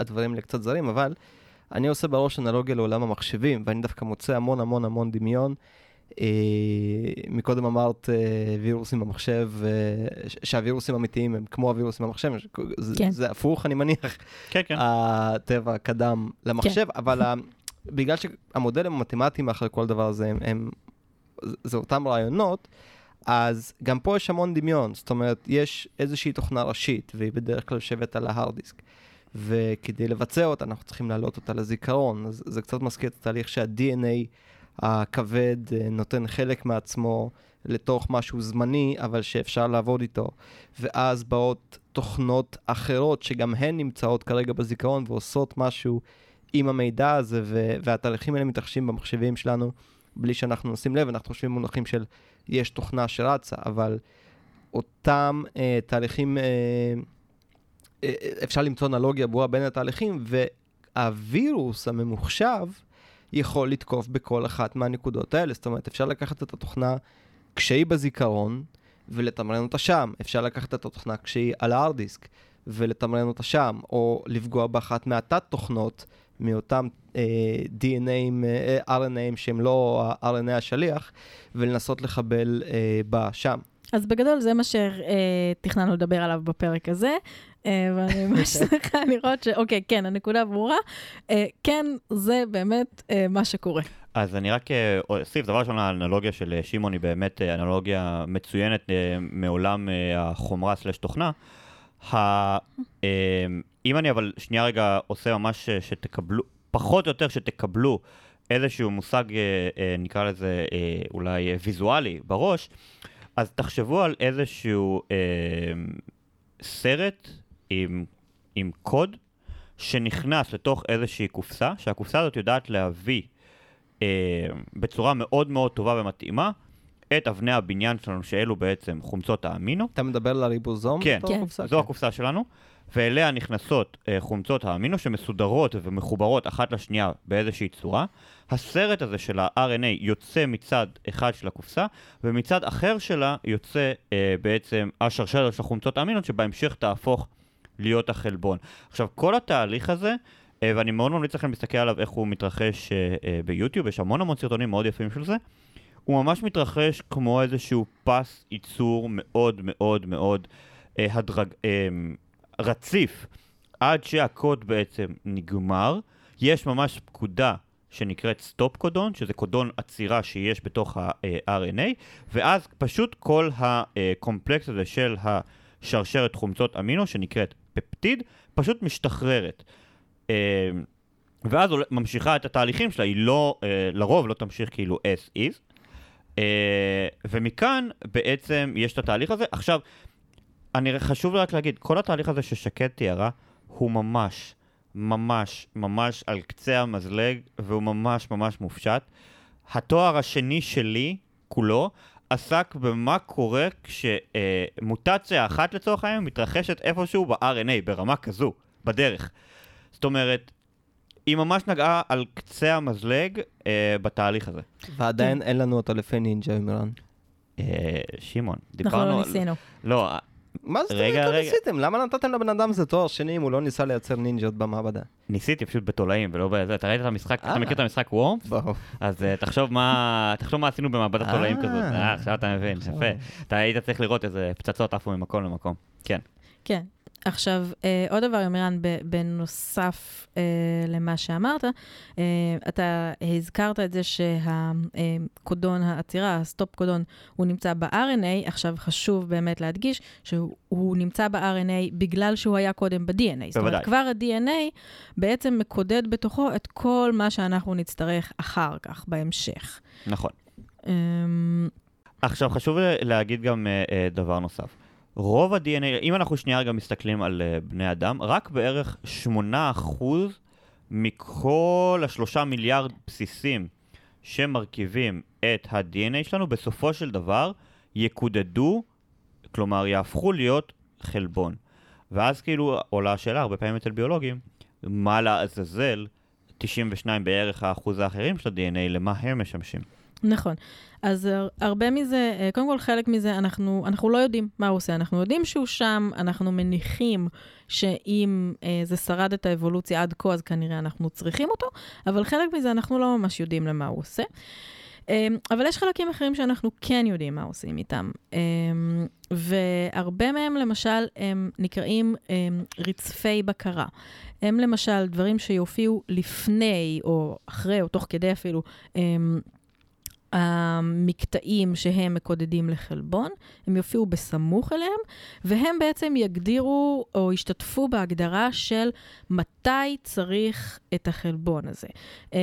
הדברים האלה קצת זרים, אבל אני עושה בראש אנלוגיה לעולם המחשבים, ואני דווקא מוצא המון המון המון דמיון. אה, מקודם אמרת אה, וירוסים במחשב, אה, שהווירוסים האמיתיים הם כמו הווירוסים במחשב, ש- זה, כן. זה הפוך, אני מניח. כן, כן. הטבע קדם למחשב, אבל ה- בגלל שהמודלים המתמטיים מאחורי כל דבר הזה הם, הם זה- זה אותם רעיונות, אז גם פה יש המון דמיון, זאת אומרת, יש איזושהי תוכנה ראשית, והיא בדרך כלל יושבת על ההארד דיסק, וכדי לבצע אותה אנחנו צריכים להעלות אותה לזיכרון, אז זה קצת מזכיר את התהליך שה-DNA הכבד אה, נותן חלק מעצמו לתוך משהו זמני, אבל שאפשר לעבוד איתו, ואז באות תוכנות אחרות שגם הן נמצאות כרגע בזיכרון ועושות משהו עם המידע הזה, ו- והתהליכים האלה מתרחשים במחשבים שלנו בלי שאנחנו נשים לב, אנחנו חושבים במונחים של יש תוכנה שרצה, אבל אותם אה, תהליכים, אה, אפשר למצוא אנלוגיה ברורה בין התהליכים, והווירוס הממוחשב יכול לתקוף בכל אחת מהנקודות האלה. זאת אומרת, אפשר לקחת את התוכנה כשהיא בזיכרון ולתמרן אותה שם. אפשר לקחת את התוכנה כשהיא על ההארד דיסק ולתמרן אותה שם, או לפגוע באחת מהתת-תוכנות מאותם אה, DNAים, אה, RNAים שהם לא ה-RNA השליח, ולנסות לחבל אה, בה שם. אז בגדול זה מה שתכננו לדבר עליו בפרק הזה, אה, ואני <laughs> ממש שמחה לראות ש... אוקיי, כן, הנקודה ברורה. אה, כן, זה באמת אה, מה שקורה. אז אני רק אה, אוסיף, דבר ראשון, האנלוגיה של אה, שמעון היא באמת אה, אנלוגיה מצוינת אה, מעולם אה, החומרה סלש תוכנה. אה, אם אני אבל שנייה רגע עושה ממש אה, שתקבלו, פחות או יותר שתקבלו איזשהו מושג, אה, אה, נקרא לזה אה, אולי אה, ויזואלי בראש, אז תחשבו על איזשהו אה, סרט עם, עם קוד שנכנס לתוך איזושהי קופסה, שהקופסה הזאת יודעת להביא אה, בצורה מאוד מאוד טובה ומתאימה את אבני הבניין שלנו, שאלו בעצם חומצות האמינו. אתה מדבר על הריבוזום? כן, כן. קופסה? זו הקופסה שלנו, ואליה נכנסות אה, חומצות האמינו שמסודרות ומחוברות אחת לשנייה באיזושהי צורה. הסרט הזה של ה-RNA יוצא מצד אחד של הקופסה, ומצד אחר שלה יוצא אה, בעצם השרשרת של החומצות האמינות, שבהמשך תהפוך להיות החלבון. עכשיו, כל התהליך הזה, אה, ואני מאוד ממליץ לכם להסתכל עליו איך הוא מתרחש אה, אה, ביוטיוב, יש המון המון סרטונים מאוד יפים של זה. הוא ממש מתרחש כמו איזשהו פס ייצור מאוד מאוד מאוד הדרג, רציף עד שהקוד בעצם נגמר, יש ממש פקודה שנקראת stop codon, שזה קודון עצירה שיש בתוך ה-RNA, ואז פשוט כל הקומפלקס הזה של השרשרת חומצות אמינו, שנקראת פפטיד, פשוט משתחררת. אה, ואז ממשיכה את התהליכים שלה, היא לא, אה, לרוב לא תמשיך כאילו as is. אה, ומכאן בעצם יש את התהליך הזה. עכשיו, אני חשוב רק להגיד, כל התהליך הזה ששקד תיארה, הוא ממש, ממש, ממש על קצה המזלג, והוא ממש ממש מופשט. התואר השני שלי, כולו, עסק במה קורה כשמוטציה אחת לצורך העניין מתרחשת איפשהו ב-RNA, ברמה כזו, בדרך. זאת אומרת, היא ממש נגעה על קצה המזלג אה, בתהליך הזה. ועדיין אין לנו אותו לפי נינג'ה, מירן. אה, שמעון, אנחנו דיברנו לא על... ניסינו. לא, מה זאת רגע, אומרת לא רגע. ניסיתם? למה נתתם לבן אדם הזה תואר שני אם הוא לא ניסה לייצר נינג'ות במעבדה? ניסיתי פשוט בתולעים ולא בזה. אתה ראית את המשחק, אתה אה. מכיר את המשחק וורמס? ברור. אז אה, תחשוב מה תחשוב מה עשינו במעבדת אה. תולעים כזאת. עכשיו אתה מבין. יפה. אתה היית צריך לראות איזה פצצות עפו ממקום למקום. כן. כן. עכשיו, אה, עוד דבר, ימירן, ב- בנוסף אה, למה שאמרת, אה, אתה הזכרת את זה שהקודון העצירה, ה stop codon, הוא נמצא ב-RNA. עכשיו, חשוב באמת להדגיש שהוא הוא נמצא ב-RNA בגלל שהוא היה קודם ב-DNA. זאת אומרת, בוודאי. כבר ה-DNA בעצם מקודד בתוכו את כל מה שאנחנו נצטרך אחר כך, בהמשך. נכון. אמ, עכשיו חשוב ל- להגיד גם אה, אה, דבר נוסף. רוב ה-DNA, אם אנחנו שנייה רגע מסתכלים על אה, בני אדם, רק בערך 8% מכל השלושה מיליארד בסיסים שמרכיבים את ה-DNA שלנו, בסופו של דבר יקודדו, כלומר יהפכו להיות חלבון. ואז כאילו עולה השאלה, הרבה פעמים אצל ביולוגים, מה לעזאזל 92 בערך האחוז האחרים של ה-DNA, למה הם משמשים? נכון. אז הר- הרבה מזה, אה, קודם כל חלק מזה, אנחנו, אנחנו לא יודעים מה הוא עושה. אנחנו יודעים שהוא שם, אנחנו מניחים שאם אה, זה שרד את האבולוציה עד כה, אז כנראה אנחנו צריכים אותו, אבל חלק מזה אנחנו לא ממש יודעים למה הוא עושה. אה, אבל יש חלקים אחרים שאנחנו כן יודעים מה עושים איתם. אה, והרבה מהם, למשל, הם נקראים אה, רצפי בקרה. הם למשל דברים שיופיעו לפני, או אחרי, או תוך כדי אפילו, אה, המקטעים שהם מקודדים לחלבון, הם יופיעו בסמוך אליהם, והם בעצם יגדירו או ישתתפו בהגדרה של מתי צריך את החלבון הזה. אמ,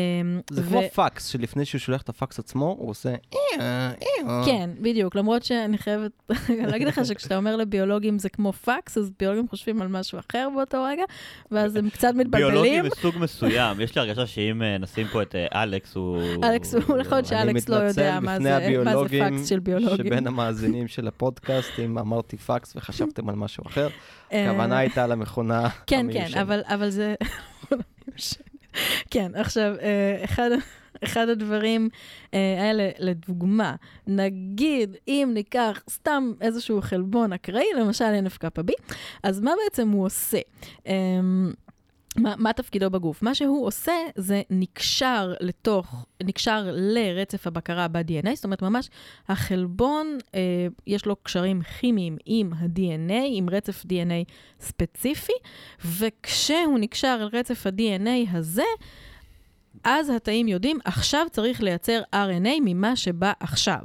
זה ו- כמו פקס, שלפני שהוא שולח את הפקס עצמו, הוא עושה... כן, בדיוק, למרות שאני חייבת <laughs> להגיד לך שכשאתה אומר לביולוגים זה כמו פקס, אז ביולוגים חושבים על משהו אחר באותו רגע, ואז הם קצת מתבלבלים. ביולוגי מסוג מסוים, יש לי הרגשה שאם אה, נשים פה את אה, אלכס, הוא... אלכס הוא להיות שאלכס לא יודע מה זה מה זה פקס של ביולוגים. שבין המאזינים של הפודקאסט, אם אמרתי פקס וחשבתם על משהו אחר, אה, הכוונה הייתה למכונה כן, המיושנת. כן, אבל, אבל זה... כן, עכשיו, אה, אחד, אחד הדברים אה, האלה, לדוגמה, נגיד אם ניקח סתם איזשהו חלבון אקראי, למשל NFKB, אז מה בעצם הוא עושה? מה, מה תפקידו בגוף? מה שהוא עושה זה נקשר לתוך, נקשר לרצף הבקרה ב-DNA, זאת אומרת ממש החלבון, אה, יש לו קשרים כימיים עם ה-DNA, עם רצף DNA ספציפי, וכשהוא נקשר אל רצף ה-DNA הזה, אז התאים יודעים, עכשיו צריך לייצר RNA ממה שבא עכשיו.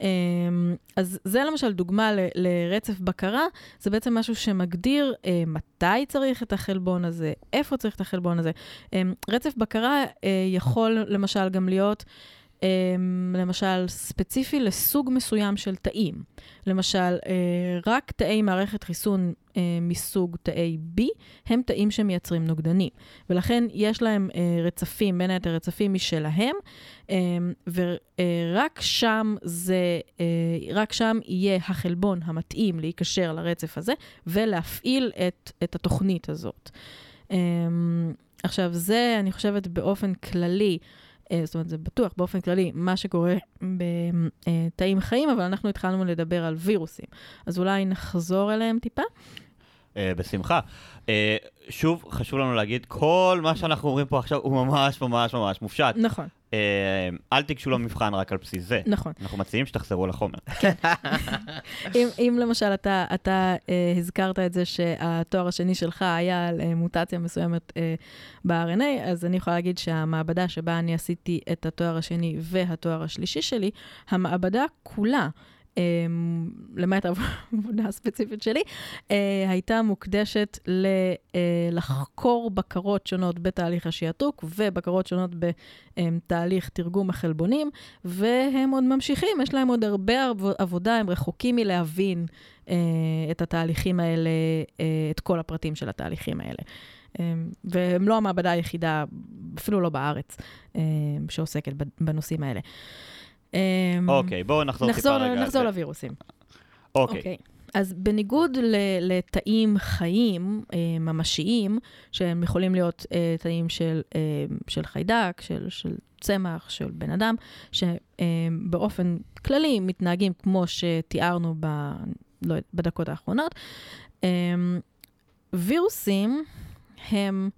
אמ, אז זה למשל דוגמה ל- לרצף בקרה, זה בעצם משהו שמגדיר אה, מתי צריך את החלבון הזה, איפה צריך את החלבון הזה. אמ, רצף בקרה אה, יכול למשל גם להיות, אמ, למשל, ספציפי לסוג מסוים של תאים. למשל, אה, רק תאי מערכת חיסון אה, מסוג תאי B הם תאים שמייצרים נוגדנים. ולכן יש להם אה, רצפים, בין היתר רצפים משלהם, אה, ורק שם זה, אה, רק שם יהיה החלבון המתאים להיקשר לרצף הזה ולהפעיל את, את התוכנית הזאת. אה, עכשיו, זה, אני חושבת, באופן כללי, אה, זאת אומרת, זה בטוח באופן כללי מה שקורה בתאים חיים, אבל אנחנו התחלנו לדבר על וירוסים. אז אולי נחזור אליהם טיפה. אה, בשמחה. אה, שוב, חשוב לנו להגיד, כל מה שאנחנו אומרים פה עכשיו הוא ממש ממש ממש מופשט. נכון. אה, אל תיגשו למבחן רק על בסיס זה. נכון. אנחנו מציעים שתחזרו לחומר. אם, אם למשל אתה, אתה אה, הזכרת את זה שהתואר השני שלך היה על אה, מוטציה מסוימת אה, ב-RNA, אז אני יכולה להגיד שהמעבדה שבה אני עשיתי את התואר השני והתואר השלישי שלי, המעבדה כולה, למעט העבודה הספציפית שלי, אה, הייתה מוקדשת אה, לחקור בקרות שונות בתהליך השיעתוק ובקרות שונות בתהליך תרגום החלבונים, והם עוד ממשיכים, יש להם עוד הרבה עב- עבודה, הם רחוקים מלהבין אה, את התהליכים האלה, את כל הפרטים של התהליכים האלה. והם לא המעבדה היחידה, אפילו לא בארץ, שעוסקת בנושאים האלה. אה, אוקיי, בואו נחזור טיפה רגע. נחזור. לווירוסים. אוקיי. אז בניגוד לתאים חיים אה, ממשיים, שהם יכולים להיות אה, תאים של, אה, של חיידק, של, של צמח, של בן אדם, שבאופן כללי מתנהגים כמו שתיארנו ב, לא, בדקות האחרונות, וירוסים הם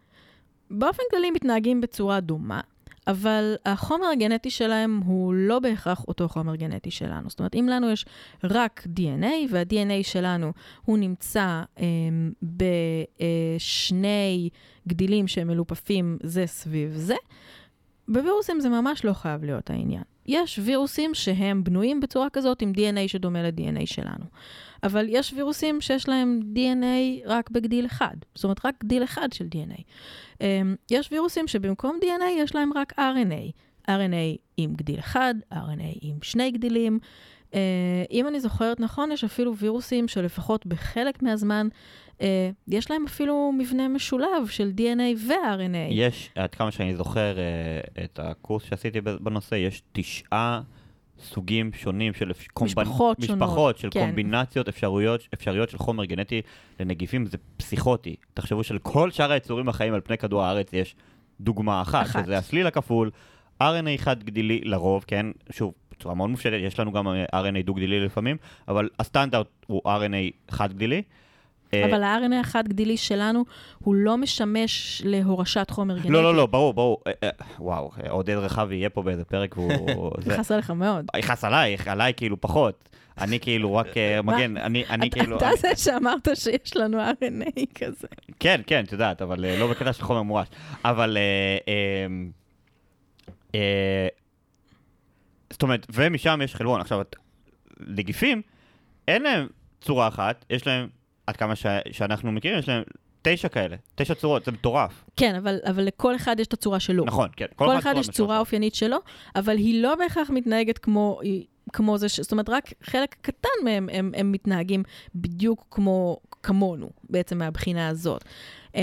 באופן כללי מתנהגים בצורה דומה. אבל החומר הגנטי שלהם הוא לא בהכרח אותו חומר גנטי שלנו. זאת אומרת, אם לנו יש רק DNA, וה-DNA שלנו הוא נמצא אה, בשני גדילים שהם מלופפים זה סביב זה, בווירוסים זה ממש לא חייב להיות העניין. יש וירוסים שהם בנויים בצורה כזאת עם DNA שדומה ל-DNA שלנו. אבל יש וירוסים שיש להם DNA רק בגדיל אחד. זאת אומרת, רק גדיל אחד של DNA. Um, יש וירוסים שבמקום DNA יש להם רק RNA. RNA עם גדיל אחד, RNA עם שני גדילים. Uh, אם אני זוכרת נכון, יש אפילו וירוסים שלפחות בחלק מהזמן, uh, יש להם אפילו מבנה משולב של DNA ו-RNA. יש, עד כמה שאני זוכר אה, את הקורס שעשיתי בנושא, יש תשעה סוגים שונים של אפ- משפחות שונות, משפחות של כן. קומבינציות אפשרויות, אפשריות של חומר גנטי לנגיפים, זה פסיכוטי. תחשבו שלכל שאר היצורים החיים על פני כדור הארץ יש דוגמה אחת, אחת. שזה הסליל הכפול, RNA חד גדילי לרוב, כן, שוב, בצורה מאוד מופשטת, יש לנו גם אה, RNA דו גדילי לפעמים, אבל הסטנדרט הוא RNA חד גדילי. אה, אבל ה-RNA החד גדילי שלנו, הוא לא משמש להורשת חומר גנטי. לא, לא, לא, ברור, ברור. אה, וואו, עודד רחבי יהיה פה באיזה פרק והוא... <laughs> נכנס עליך מאוד. יכעס עלייך, עליי כאילו פחות. אני כאילו רק? <laughs> מגן, אני כאילו... אתה זה שאמרת שיש לנו RNA כזה. כן, כן, את יודעת, אבל לא בקטע של חומר מורש. אבל... אה, אה, אה, זאת אומרת, ומשם יש חלבון. עכשיו, נגיפים, אין להם צורה אחת, יש להם, עד כמה ש- שאנחנו מכירים, יש להם תשע כאלה, תשע צורות, זה מטורף. כן, אבל, אבל לכל אחד יש את הצורה שלו. נכון, כן. כל אחד יש משלו. צורה אופיינית שלו, אבל היא לא בהכרח מתנהגת כמו, כמו זה, ש... זאת אומרת, רק חלק קטן מהם הם, הם מתנהגים בדיוק כמו, כמונו, בעצם מהבחינה הזאת. Um,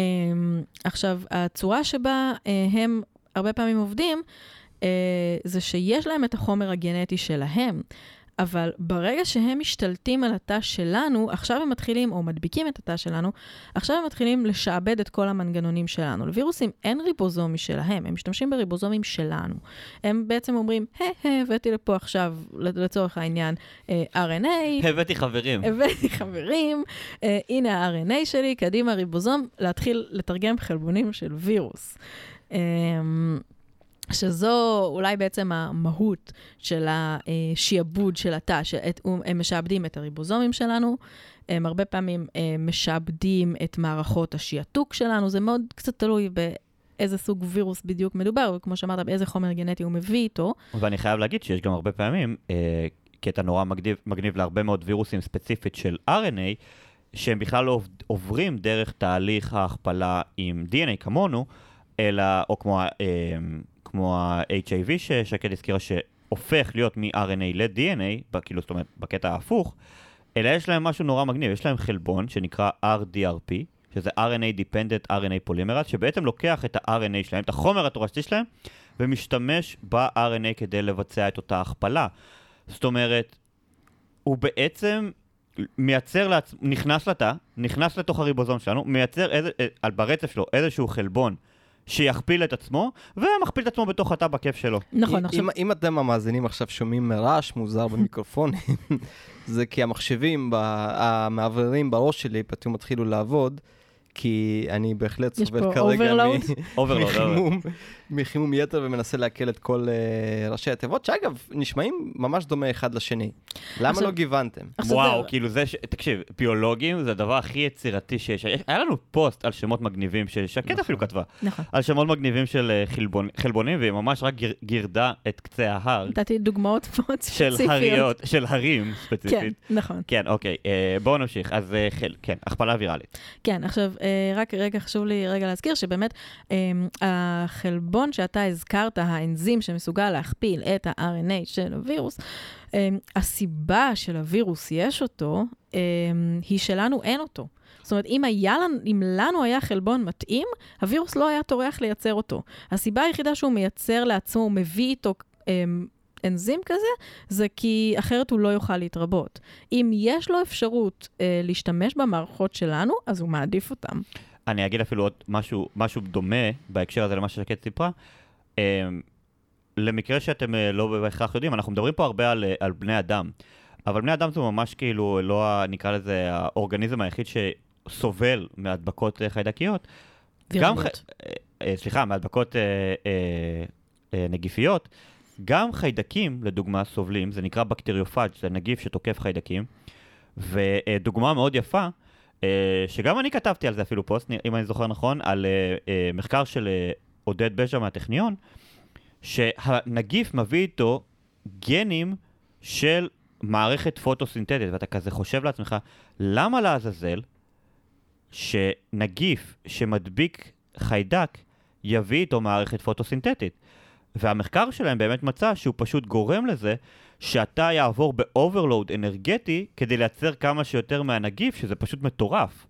עכשיו, הצורה שבה uh, הם הרבה פעמים עובדים, זה שיש להם את החומר הגנטי שלהם. אבל ברגע שהם משתלטים על התא שלנו, עכשיו הם מתחילים, או מדביקים את התא שלנו, עכשיו הם מתחילים לשעבד את כל המנגנונים שלנו. לווירוסים אין ריבוזום משלהם, הם משתמשים בריבוזומים שלנו. הם בעצם אומרים, היי, הבאתי לפה עכשיו, לצורך העניין, אה, RNA, הבאתי חברים. הבאתי חברים, אה, הנה ה-RNA שלי, קדימה ריבוזום, להתחיל לתרגם חלבונים של וירוס. שזו אולי בעצם המהות של השעבוד של התא, שהם משעבדים את הריבוזומים שלנו, הם הרבה פעמים אה, משעבדים את מערכות השעתוק שלנו, זה מאוד קצת תלוי באיזה סוג וירוס בדיוק מדובר, וכמו שאמרת, באיזה חומר גנטי הוא מביא איתו. ואני חייב להגיד שיש גם הרבה פעמים אה, קטע נורא מגניב, מגניב להרבה מאוד וירוסים ספציפית של RNA, שהם בכלל לא עוב- עוברים דרך תהליך ההכפלה עם DNA כמונו, אלא, או כמו, אה, כמו ה-HIV ששקד הזכירה, שהופך להיות מ-RNA ל-DNA, כאילו, זאת אומרת, בקטע ההפוך, אלא יש להם משהו נורא מגניב, יש להם חלבון שנקרא RDRP, שזה RNA Dependent RNA Polymerase, שבעצם לוקח את ה-RNA שלהם, את החומר התורשתי שלהם, ומשתמש ב-RNA כדי לבצע את אותה הכפלה. זאת אומרת, הוא בעצם מייצר, לעצ... נכנס לתא, נכנס לתוך הריבוזום שלנו, מייצר איזה, אה, על ברצף שלו איזשהו חלבון שיכפיל את עצמו, ומכפיל את עצמו בתוך התא בכיף שלו. נכון, עכשיו... אם, אם אתם המאזינים עכשיו שומעים רעש מוזר במיקרופונים, <laughs> זה כי המחשבים, ב- המאווררים בראש שלי פתאום התחילו לעבוד, כי אני בהחלט סובל כרגע <laughs> מחימום, מחימום יתר ומנסה לעכל את כל אה, ראשי התיבות, שאגב, נשמעים ממש דומה אחד לשני. למה עכשיו- לא גיוונתם? עכשיו וואו, זה- כאילו זה, ש... תקשיב, ביולוגים זה הדבר הכי יצירתי שיש. היה לנו פוסט על שמות מגניבים ששקד נכון. אפילו כתבה, נכון. על שמות מגניבים של אה, חלבון, חלבונים, והיא ממש רק גיר, גירדה את קצה ההר נתתי דוגמאות <laughs> מאוד של ספציפיות. הריות, של הרים כן, ספציפית. נכון. כן, אוקיי, אה, בואו נמשיך. אז כן, הכפלה ויראלית. כן, עכשיו, רק רגע, חשוב לי רגע להזכיר שבאמת אה, החלבון שאתה הזכרת, האנזים שמסוגל להכפיל את ה-RNA של הווירוס, אה, הסיבה שלווירוס יש אותו, אה, היא שלנו אין אותו. זאת אומרת, אם, היה אם לנו היה חלבון מתאים, הווירוס לא היה טורח לייצר אותו. הסיבה היחידה שהוא מייצר לעצמו, הוא מביא איתו אה, אנזים כזה, זה כי אחרת הוא לא יוכל להתרבות. אם יש לו אפשרות אה, להשתמש במערכות שלנו, אז הוא מעדיף אותם. אני אגיד אפילו עוד משהו, משהו דומה בהקשר הזה למה ששקד סיפרה. אה, למקרה שאתם אה, לא בהכרח יודעים, אנחנו מדברים פה הרבה על, אה, על בני אדם, אבל בני אדם זה ממש כאילו לא, ה- נקרא לזה, האורגניזם היחיד שסובל מהדבקות אה, חיידקיות. גם ח... וירלות. אה, אה, סליחה, מהדבקות אה, אה, אה, נגיפיות. גם חיידקים, לדוגמה, סובלים, זה נקרא בקטריופאג', זה נגיף שתוקף חיידקים. ודוגמה מאוד יפה, אה, שגם אני כתבתי על זה אפילו פוסט, אם אני זוכר נכון, על אה, אה, מחקר של עודד בז'ה מהטכניון, שהנגיף מביא איתו גנים של מערכת פוטוסינתטית, ואתה כזה חושב לעצמך, למה לעזאזל שנגיף שמדביק חיידק יביא איתו מערכת פוטוסינתטית? והמחקר שלהם באמת מצא שהוא פשוט גורם לזה שאתה יעבור ב overload אנרגטי כדי לייצר כמה שיותר מהנגיף, שזה פשוט מטורף.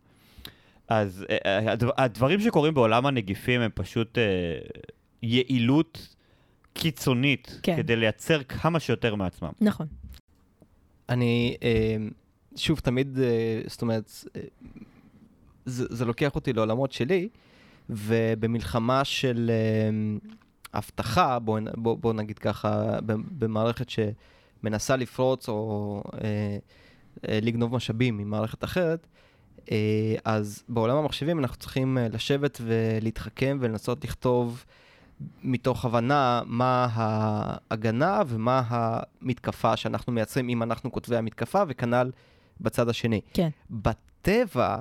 אז אה, אה, הדבר- הדברים שקורים בעולם הנגיפים הם פשוט אה, יעילות קיצונית כן. כדי לייצר כמה שיותר מעצמם. נכון. אני, אה, שוב, תמיד, אה, זאת אומרת, אה, זה, זה לוקח אותי לעולמות שלי, ובמלחמה של אה, אבטחה, בואו בוא, בוא נגיד ככה, במערכת שמנסה לפרוץ או אה, אה, לגנוב משאבים ממערכת אחרת, אה, אז בעולם המחשבים אנחנו צריכים אה, לשבת ולהתחכם ולנסות לכתוב מתוך הבנה מה ההגנה ומה המתקפה שאנחנו מייצרים אם אנחנו כותבי המתקפה, וכנ"ל בצד השני. כן. בטבע,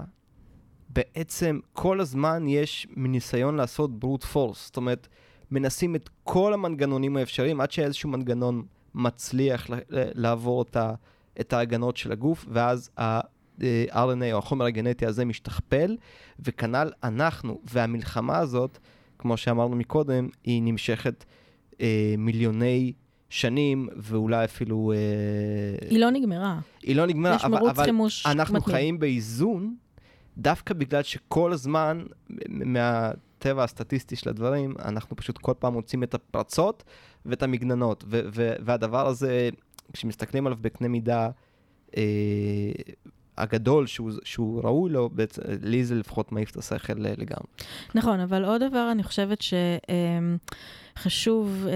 בעצם כל הזמן יש ניסיון לעשות ברוט פורס, זאת אומרת, מנסים את כל המנגנונים האפשריים עד שאיזשהו מנגנון מצליח לעבור את, ה, את ההגנות של הגוף, ואז ה-RNA או החומר הגנטי הזה משתכפל, וכנ"ל אנחנו. והמלחמה הזאת, כמו שאמרנו מקודם, היא נמשכת אה, מיליוני שנים, ואולי אפילו... אה, היא לא נגמרה. היא לא נגמרה, אבל, אבל אנחנו מתמיד. חיים באיזון, דווקא בגלל שכל הזמן, מ- מהטבע הסטטיסטי של הדברים, אנחנו פשוט כל פעם מוצאים את הפרצות ואת המגננות. והדבר הזה, כשמסתכלים עליו בקנה מידה אה, הגדול שהוא, שהוא ראוי לו, בעצם, לי זה לפחות מעיף את השכל אה, לגמרי. נכון, אבל עוד דבר, אני חושבת שחשוב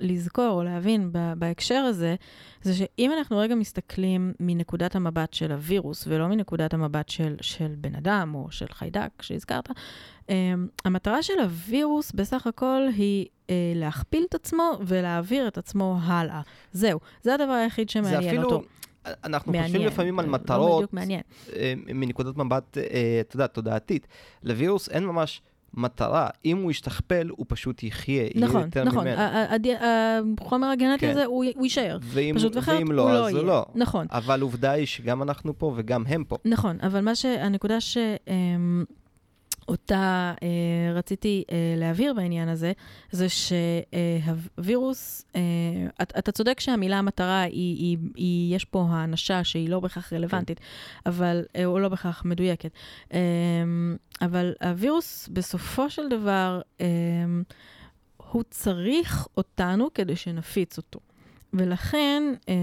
לזכור או להבין בהקשר הזה, זה שאם אנחנו רגע מסתכלים מנקודת המבט של הווירוס, ולא מנקודת המבט של, של בן אדם או של חיידק שהזכרת, um, המטרה של הווירוס בסך הכל היא uh, להכפיל את עצמו ולהעביר את עצמו הלאה. זהו, זה הדבר היחיד זה שמעניין אפילו, אותו. אנחנו מעניין. חושבים לפעמים על מטרות, לא מעניין. אה, מנקודת מבט, אה, אתה יודע, תודעתית. לווירוס אין ממש מטרה. אם הוא ישתכפל, הוא פשוט יחיה, יהיה נכון, יותר נכון. ממנו. ה- הד- החומר הגנטי כן. הזה, הוא הוא יישאר. ואם, פשוט ואחרת ואם הוא לא, לא אז יהיה. לא. נכון. אבל עובדה היא שגם אנחנו פה וגם הם פה. נכון, אבל מה שהנקודה שאותה אה, רציתי אה, להבהיר בעניין הזה, זה שהווירוס, אה, אתה, אתה צודק שהמילה המטרה, היא, היא, היא, יש פה האנשה שהיא לא בהכרח רלוונטית, אבל, אה, או לא בהכרח מדויקת. אה, אבל הווירוס, בסופו של דבר, אה, הוא צריך אותנו כדי שנפיץ אותו. ולכן, אה,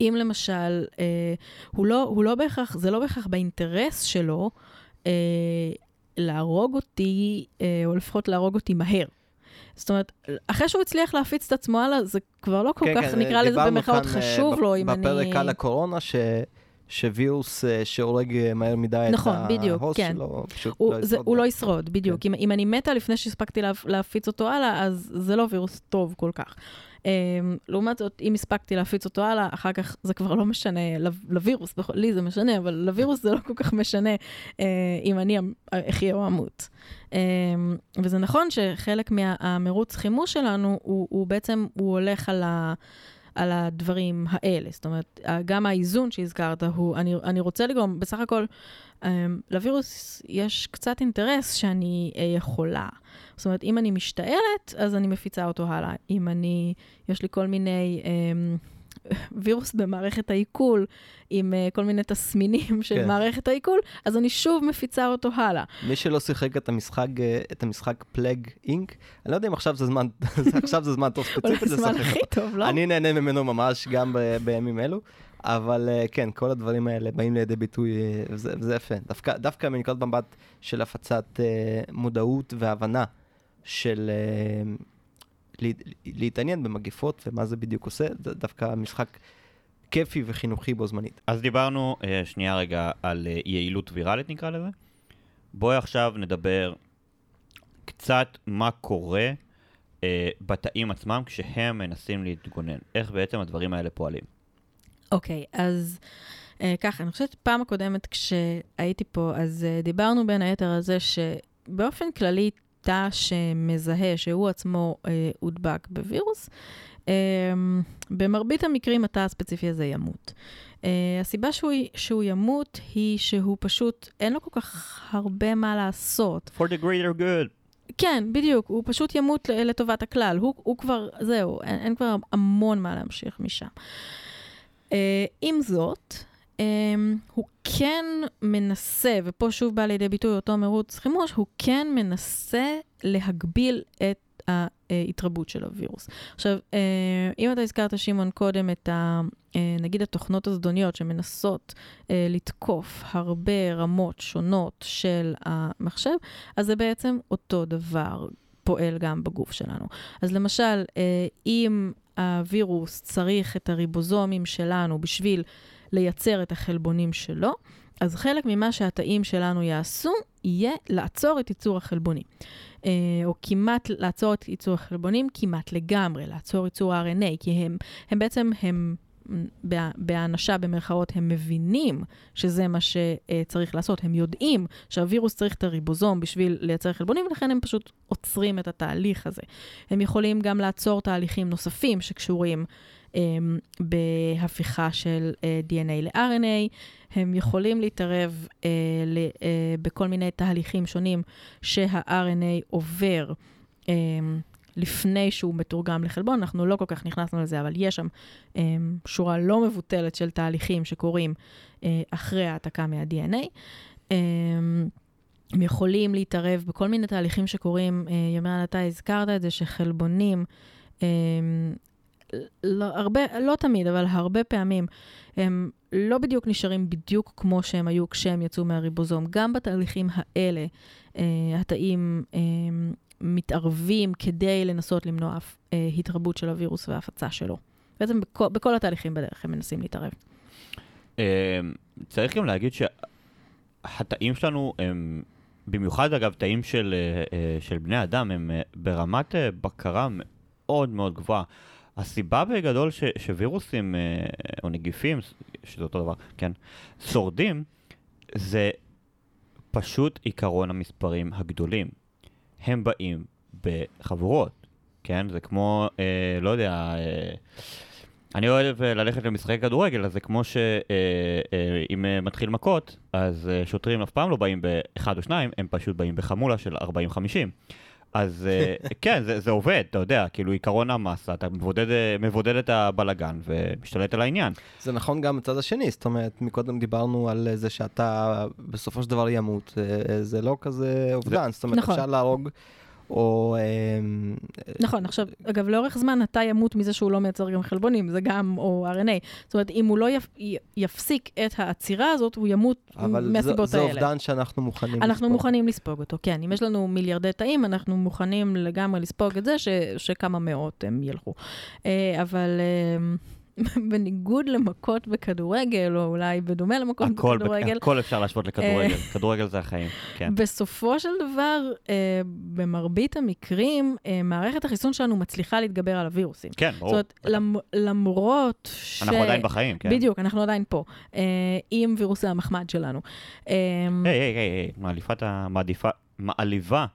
אם למשל, אה, הוא, לא, הוא לא בהכרח, זה לא בהכרח באינטרס שלו אה, להרוג אותי, אה, או לפחות להרוג אותי מהר. זאת אומרת, אחרי שהוא הצליח להפיץ את עצמו הלאה, זה כבר לא כל כך, נקרא לזה במרכאות אה, חשוב לו, אם אני... בפרק על הקורונה, ש... שווירוס אה, שהורג אה, מהר מדי נכון, את בדיוק, ההוסט כן. שלו, פשוט הוא, לא זה, ישרוד. הוא לא ישרוד, בדיוק. כן. אם, אם אני מתה לפני שהספקתי להפ, להפיץ אותו הלאה, אז זה לא וירוס טוב כל כך. Um, לעומת זאת, אם הספקתי להפיץ אותו הלאה, אחר כך זה כבר לא משנה, לו- לווירוס, בכל- לי זה משנה, אבל לווירוס זה לא כל כך משנה uh, אם אני אחיה או אמות. Um, וזה נכון שחלק מהמרוץ חימוש שלנו, הוא, הוא בעצם, הוא הולך על ה... על הדברים האלה. זאת אומרת, גם האיזון שהזכרת הוא, אני, אני רוצה לגרום, בסך הכל, um, לווירוס יש קצת אינטרס שאני אהיה חולה. זאת אומרת, אם אני משתעלת, אז אני מפיצה אותו הלאה. אם אני, יש לי כל מיני um, וירוס במערכת העיכול, עם uh, כל מיני תסמינים של כן. מערכת העיכול, אז אני שוב מפיצה אותו הלאה. מי שלא שיחק את המשחק, אה, את המשחק פלאג אינק, אני לא יודע אם עכשיו זה זמן, <laughs> עכשיו זה זמן טוב אולי ספציפית לשחק. הכי טוב, לא? אני נהנה ממנו ממש גם ב- בימים אלו, אבל אה, כן, כל הדברים האלה באים לידי ביטוי, וזה וזה יפה. דווקא, דווקא מנקודת מבט של הפצת אה, מודעות והבנה של אה, לה- להתעניין במגפות ומה זה בדיוק עושה, זה דווקא משחק כיפי וחינוכי בו זמנית. אז דיברנו אה, שנייה רגע על אה, יעילות ויראלית נקרא לזה. בואי עכשיו נדבר קצת מה קורה אה, בתאים עצמם כשהם מנסים להתגונן. איך בעצם הדברים האלה פועלים. אוקיי, אז אה, ככה, אני חושבת פעם הקודמת כשהייתי פה, אז אה, דיברנו בין היתר על זה שבאופן כללי תא שמזהה שהוא עצמו אה, הודבק בווירוס, אה, במרבית המקרים התא הספציפי הזה ימות. אה, הסיבה שהוא, שהוא ימות היא שהוא פשוט, אין לו כל כך הרבה מה לעשות. For the greater good. כן, בדיוק, הוא פשוט ימות לטובת הכלל. הוא, הוא כבר, זהו, אין, אין כבר המון מה להמשיך משם. Uh, עם זאת, um, הוא כן מנסה, ופה שוב בא לידי ביטוי אותו מרוץ חימוש, הוא כן מנסה להגביל את ההתרבות של הווירוס. עכשיו, uh, אם אתה הזכרת, שמעון, קודם את ה... uh, נגיד התוכנות הזדוניות שמנסות uh, לתקוף הרבה רמות שונות של המחשב, אז זה בעצם אותו דבר פועל גם בגוף שלנו. אז למשל, אם הווירוס צריך את הריבוזומים שלנו בשביל לייצר את החלבונים שלו, אז חלק ממה שהתאים שלנו יעשו, יהיה לעצור את ייצור החלבונים. אה, או כמעט לעצור את ייצור החלבונים, כמעט לגמרי, לעצור ייצור ה-RNA, כי הם, הם בעצם, הם, בה- בהאנשה במרכאות, הם מבינים שזה מה שצריך לעשות. הם יודעים שהווירוס צריך את הריבוזום בשביל לייצר חלבונים, ולכן הם פשוט עוצרים את התהליך הזה. הם יכולים גם לעצור תהליכים נוספים שקשורים בהפיכה של uh, DNA ל-RNA, הם יכולים להתערב ל, uh, בכל מיני תהליכים שונים שה-RNA עובר. Um, לפני שהוא מתורגם לחלבון, אנחנו לא כל כך נכנסנו לזה, אבל יש שם um, שורה לא מבוטלת של תהליכים שקורים uh, אחרי העתקה מה-DNA. Um, הם יכולים להתערב בכל מיני תהליכים שקורים, uh, ימירן, אתה הזכרת את זה, שחלבונים, um, לא, הרבה, לא תמיד, אבל הרבה פעמים, הם לא בדיוק נשארים בדיוק כמו שהם היו כשהם יצאו מהריבוזום. גם בתהליכים האלה, uh, התאים uh, מתערבים כדי לנסות למנוע uh, התרבות של הווירוס והפצה שלו. בעצם בכל, בכל התהליכים בדרך הם מנסים להתערב. אה, צריך גם להגיד שהתאים שלנו הם, במיוחד אגב תאים של, אה, אה, של בני אדם, הם אה, ברמת אה, בקרה מאוד מאוד גבוהה. הסיבה בגדול ש, שווירוסים אה, או נגיפים, שזה אותו דבר, כן, שורדים, זה פשוט עיקרון המספרים הגדולים. הם באים בחבורות, כן? זה כמו, אה, לא יודע, אה, אני אוהב אה, ללכת למשחקי כדורגל, אז זה כמו שאם אה, מתחיל מכות, אז אה, שוטרים אף פעם לא באים באחד או שניים, הם פשוט באים בחמולה של 40-50. אז אה, <laughs> כן, זה, זה עובד, אתה יודע, כאילו עיקרון המסה, אתה מבודד, אה, מבודד את הבלגן ומשתלט על העניין. זה נכון גם בצד השני, זאת אומרת, מקודם דיברנו על זה שאתה בסופו של דבר ימות, אה, זה לא כזה אובדן, זאת אומרת, נכון. אפשר להרוג, או... אה, נכון, עכשיו, אגב, לאורך זמן אתה ימות מזה שהוא לא מייצר גם חלבונים, זה גם, או RNA. זאת אומרת, אם הוא לא יפ, יפסיק את העצירה הזאת, הוא ימות אבל זה, מהסיבות זה האלה. אובדן שאנחנו מוכנים אנחנו לספוג. מוכנים לספוג אותו, כן. אם יש לנו מיליארדי תאים, אנחנו מוכנים לגמרי לספוג את זה ש, שכמה מאות הם ילכו. אה, אבל, אה, <laughs> בניגוד למכות בכדורגל, או אולי בדומה למכות הכל, בכדורגל, הכל אפשר להשוות לכדורגל. <laughs> כדורגל זה החיים, כן. בסופו של דבר, אה, במרבית המקרים, אה, מערכת החיסון שלנו מצליחה להתגבר על הווירוסים. כן, זאת ברור. אומרת, למ, למרות ש... אנחנו עדיין בחיים, כן. בדיוק, אנחנו עדיין פה, אה, עם וירוס המחמד שלנו. אה, היי, היי, היי, היי, מעליפת המעדיפה, מעליבה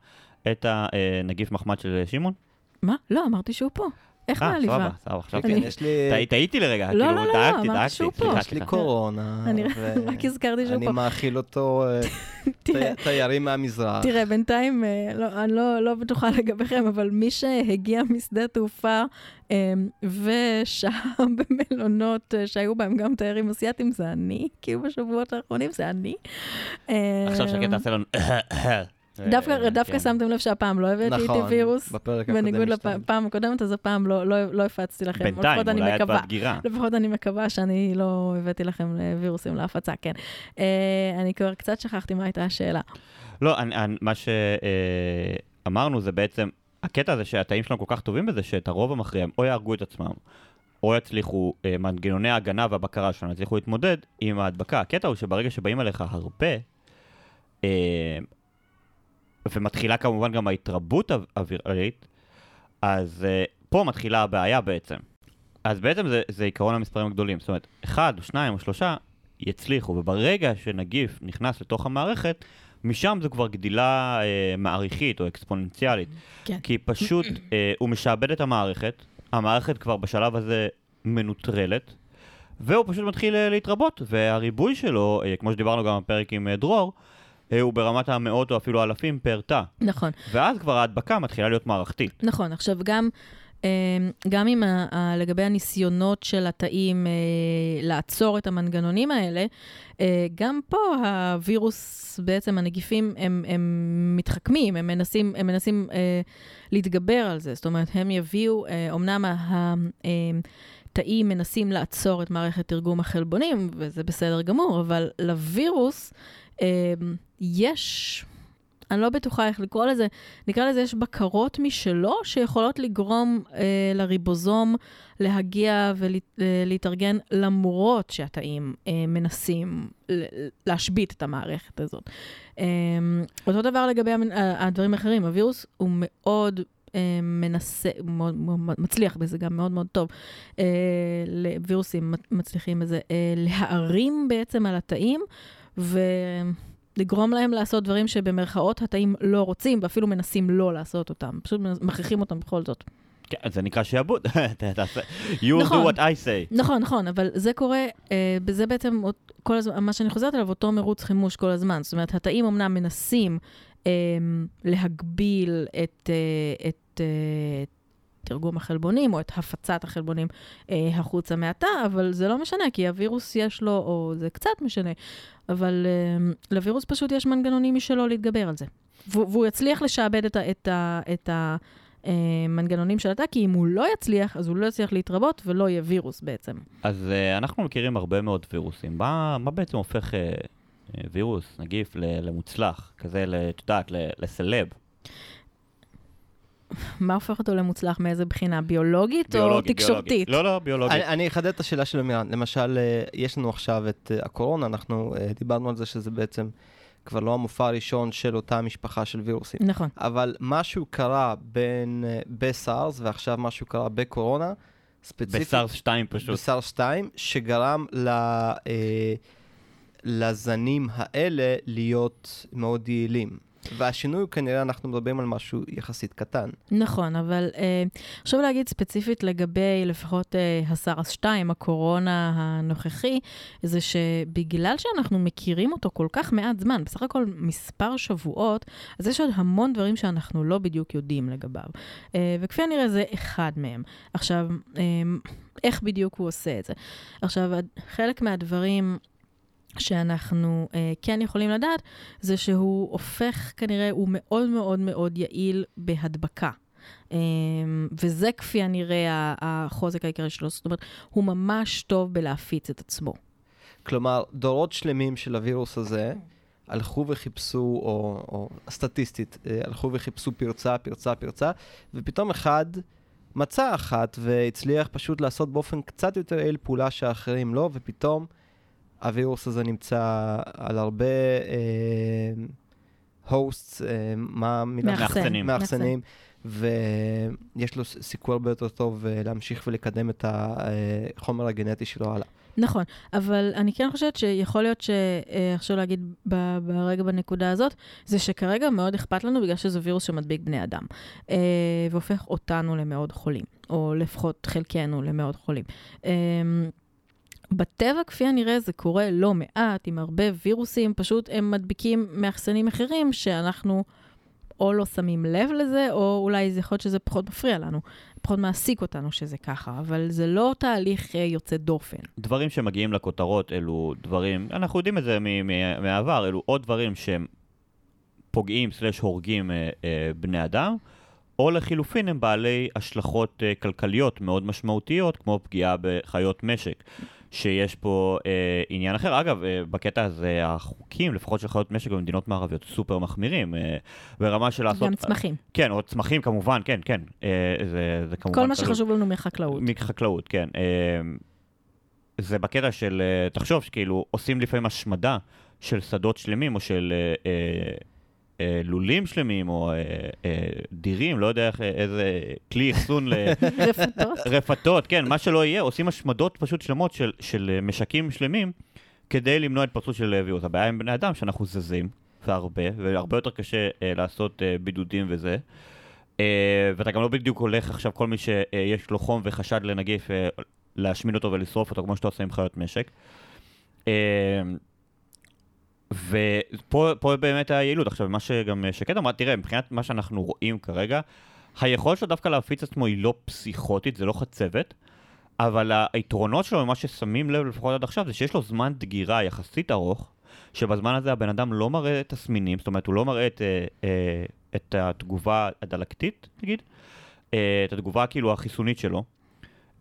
את הנגיף מחמד של שמעון? מה? לא, אמרתי שהוא פה. איך אה, מעליבה? סבבה, סבבה, עכשיו כן, אני- יש לי... טעי- טעיתי לרגע, לא, כאילו, לא, לא, דאגתי, אמרתי דאגתי, שהוא פה. סליחה, יש לי סליחה. קורונה, אני <laughs> רק הזכרתי שהוא אני פה. מאכיל אותו אה, <laughs> תיירים מהמזרח. תראה, בינתיים, אה, אני לא, לא בטוחה <laughs> לגביכם, אבל מי שהגיע משדה תעופה ושהה במלונות שהיו בהם גם תיירים אסייתים, זה אני, כאילו בשבועות האחרונים, זה אני. עכשיו שקט תעשה לנו... דווקא, אה, דווקא כן. שמתם לב שהפעם לא הבאתי איתי נכון, וירוס, בפרק הקודם בניגוד. לפעם הקודמת, אז הפעם לא, לא, לא הפצתי לכם. בינתיים, אולי את. בדגירה. לפחות אני מקווה שאני לא הבאתי לכם אה, וירוסים להפצה, כן. אה, אני כבר קצת שכחתי מה הייתה השאלה. לא, אני- אני- מה שאמרנו זה בעצם, הקטע הזה שהתאים שלנו כל כך טובים בזה, שאת הרוב המכריע הם או יהרגו את עצמם, או יצליחו, אה, מנגנוני ההגנה והבקרה שלנו יצליחו להתמודד עם ההדבקה. הקטע הוא שברגע שבאים עליך הרבה, אה, ומתחילה כמובן גם ההתרבות הוויראלית, אז אה, פה מתחילה הבעיה בעצם. אז בעצם זה, זה עיקרון המספרים הגדולים. זאת אומרת, אחד או שניים או שלושה יצליחו, וברגע שנגיף נכנס לתוך המערכת, משם זו כבר גדילה אה, מעריכית או אקספוננציאלית. כן. כי פשוט אה, הוא משעבד את המערכת, המערכת כבר בשלב הזה מנוטרלת, והוא פשוט מתחיל אה, להתרבות, והריבוי שלו, אה, כמו שדיברנו גם בפרק עם אה, דרור, הוא ברמת המאות או אפילו אלפים פר תא. נכון. ואז כבר ההדבקה מתחילה להיות מערכתית. נכון, עכשיו גם, אה, גם עם ה, ה, לגבי הניסיונות של התאים אה, לעצור את המנגנונים האלה, אה, גם פה הווירוס, בעצם הנגיפים, הם, הם מתחכמים, הם מנסים, הם מנסים אה, להתגבר על זה. זאת אומרת, הם יביאו, אה, אמנם ה... אה, תאים מנסים לעצור את מערכת תרגום החלבונים, וזה בסדר גמור, אבל לווירוס אה, יש, אני לא בטוחה איך לקרוא לזה, נקרא לזה, יש בקרות משלו שיכולות לגרום אה, לריבוזום להגיע ולהתארגן למרות שהתאים אה, מנסים להשבית את המערכת הזאת. אה, אותו דבר לגבי המ- ה- הדברים האחרים, הווירוס הוא מאוד... אה, מנסה, מאוד, מצליח בזה גם מאוד מאוד טוב. אה, וירוסים מצליחים בזה אה, להערים בעצם על התאים, ולגרום להם לעשות דברים שבמרכאות התאים לא רוצים, ואפילו מנסים לא לעשות אותם. פשוט מכריחים אותם בכל זאת. כן, זה נקרא שעבוד. <laughs> תעשה- You נכון. do what I say. נכון, נכון, אבל זה קורה, אה, בזה בעצם כל הזמן, מה שאני חוזרת עליו, אותו מרוץ חימוש כל הזמן. זאת אומרת, התאים אמנם מנסים אה, להגביל את, אה, את אה, תרגום החלבונים, או את הפצת החלבונים אה, החוצה מהתא, אבל זה לא משנה, כי הווירוס יש לו, או זה קצת משנה, אבל אה, לווירוס פשוט יש מנגנונים משלו להתגבר על זה. והוא יצליח לשעבד את ה... את ה, את ה אה, מנגנונים של התא, כי אם הוא לא יצליח, אז הוא לא יצליח להתרבות ולא יהיה וירוס בעצם. אז uh, אנחנו מכירים הרבה מאוד וירוסים. מה, מה בעצם הופך uh, וירוס, נגיף, למוצלח? כזה, את יודעת, לסלב. מה הופך אותו למוצלח? מאיזה בחינה? ביולוגית, ביולוגי, או תקשורתית? ביולוגי. לא, לא, ביולוגית. אני, אני אחדד את השאלה של אמירן. למשל, אה, יש לנו עכשיו את אה, הקורונה, אנחנו אה, דיברנו על זה שזה בעצם כבר לא המופע הראשון של אותה משפחה של וירוסים. נכון. אבל משהו קרה בין, בסארס, ועכשיו משהו קרה בקורונה, ספציפית. בסארס 2 פשוט. בסארס 2, שגרם ל, אה, לזנים האלה להיות מאוד יעילים. והשינוי, כנראה, אנחנו מדברים על משהו יחסית קטן. נכון, אבל אה, חשוב להגיד ספציפית לגבי לפחות אה, הסארס 2, הקורונה הנוכחי, זה שבגלל שאנחנו מכירים אותו כל כך מעט זמן, בסך הכל מספר שבועות, אז יש עוד המון דברים שאנחנו לא בדיוק יודעים לגביו. אה, וכפי הנראה זה אחד מהם. עכשיו, אה, איך בדיוק הוא עושה את זה? עכשיו, חלק מהדברים... שאנחנו אה, כן יכולים לדעת, זה שהוא הופך כנראה, הוא מאוד מאוד מאוד יעיל בהדבקה. אה, וזה כפי הנראה החוזק העיקרי שלו. זאת אומרת, הוא ממש טוב בלהפיץ את עצמו. כלומר, דורות שלמים של הווירוס הזה הלכו וחיפשו, או, או סטטיסטית, אה, הלכו וחיפשו פרצה, פרצה, פרצה, ופתאום אחד מצא אחת והצליח פשוט לעשות באופן קצת יותר יעיל פעולה שהאחרים לא, ופתאום הווירוס הזה נמצא על הרבה הוסטס, uh, uh, מה המילה? מאחסנים. מאחסנים. ויש לו סיכוי הרבה יותר טוב uh, להמשיך ולקדם את החומר הגנטי שלו הלאה. נכון, אבל אני כן חושבת שיכול להיות שעכשיו להגיד ברגע בנקודה הזאת, זה שכרגע מאוד אכפת לנו בגלל שזה וירוס שמדביק בני אדם, אה, והופך אותנו למאוד חולים, או לפחות חלקנו למאוד חולים. אה, בטבע, כפי הנראה, זה קורה לא מעט, עם הרבה וירוסים, פשוט הם מדביקים מאחסנים אחרים שאנחנו או לא שמים לב לזה, או אולי זה יכול להיות שזה פחות מפריע לנו. פחות מעסיק אותנו שזה ככה, אבל זה לא תהליך אה, יוצא דופן. דברים שמגיעים לכותרות אלו דברים, אנחנו יודעים את זה מהעבר, אלו עוד דברים שהם פוגעים סלש הורגים אה, אה, בני אדם, או לחילופין הם בעלי השלכות אה, כלכליות מאוד משמעותיות, כמו פגיעה בחיות משק. שיש פה אה, עניין אחר. אגב, אה, בקטע הזה החוקים, לפחות של חיות משק במדינות מערביות, סופר מחמירים, אה, ברמה של לעשות... גם צמחים. כן, או צמחים כמובן, כן, כן. אה, זה, זה כמובן... כל מה שחשוב לנו מחקלאות. מחקלאות, כן. אה, זה בקטע של, אה, תחשוב, שכאילו עושים לפעמים השמדה של שדות שלמים, או של... אה, אה, אה, לולים שלמים או אה, אה, דירים, לא יודע איך, איזה כלי אחסון ל... <laughs> רפתות. רפתות, כן, מה שלא יהיה, עושים השמדות פשוט שלמות של, של משקים שלמים כדי למנוע התפרצות של וירוס. הבעיה עם בני אדם שאנחנו זזים, והרבה, והרבה יותר קשה אה, לעשות אה, בידודים וזה. אה, ואתה גם לא בדיוק הולך עכשיו, כל מי שיש לו חום וחשד לנגיף, אה, להשמין אותו ולשרוף אותו, כמו שאתה עושה עם חיות משק. אה, ופה באמת היעילות. עכשיו, מה שגם שקד אמרה, תראה, מבחינת מה שאנחנו רואים כרגע, היכולת שלו דווקא להפיץ עצמו היא לא פסיכוטית, זה לא חצבת, אבל היתרונות שלו, ממה ששמים לב לפחות עד עכשיו, זה שיש לו זמן דגירה יחסית ארוך, שבזמן הזה הבן אדם לא מראה תסמינים, זאת אומרת, הוא לא מראה את, אה, אה, את התגובה הדלקתית, נגיד, אה, את התגובה כאילו החיסונית שלו.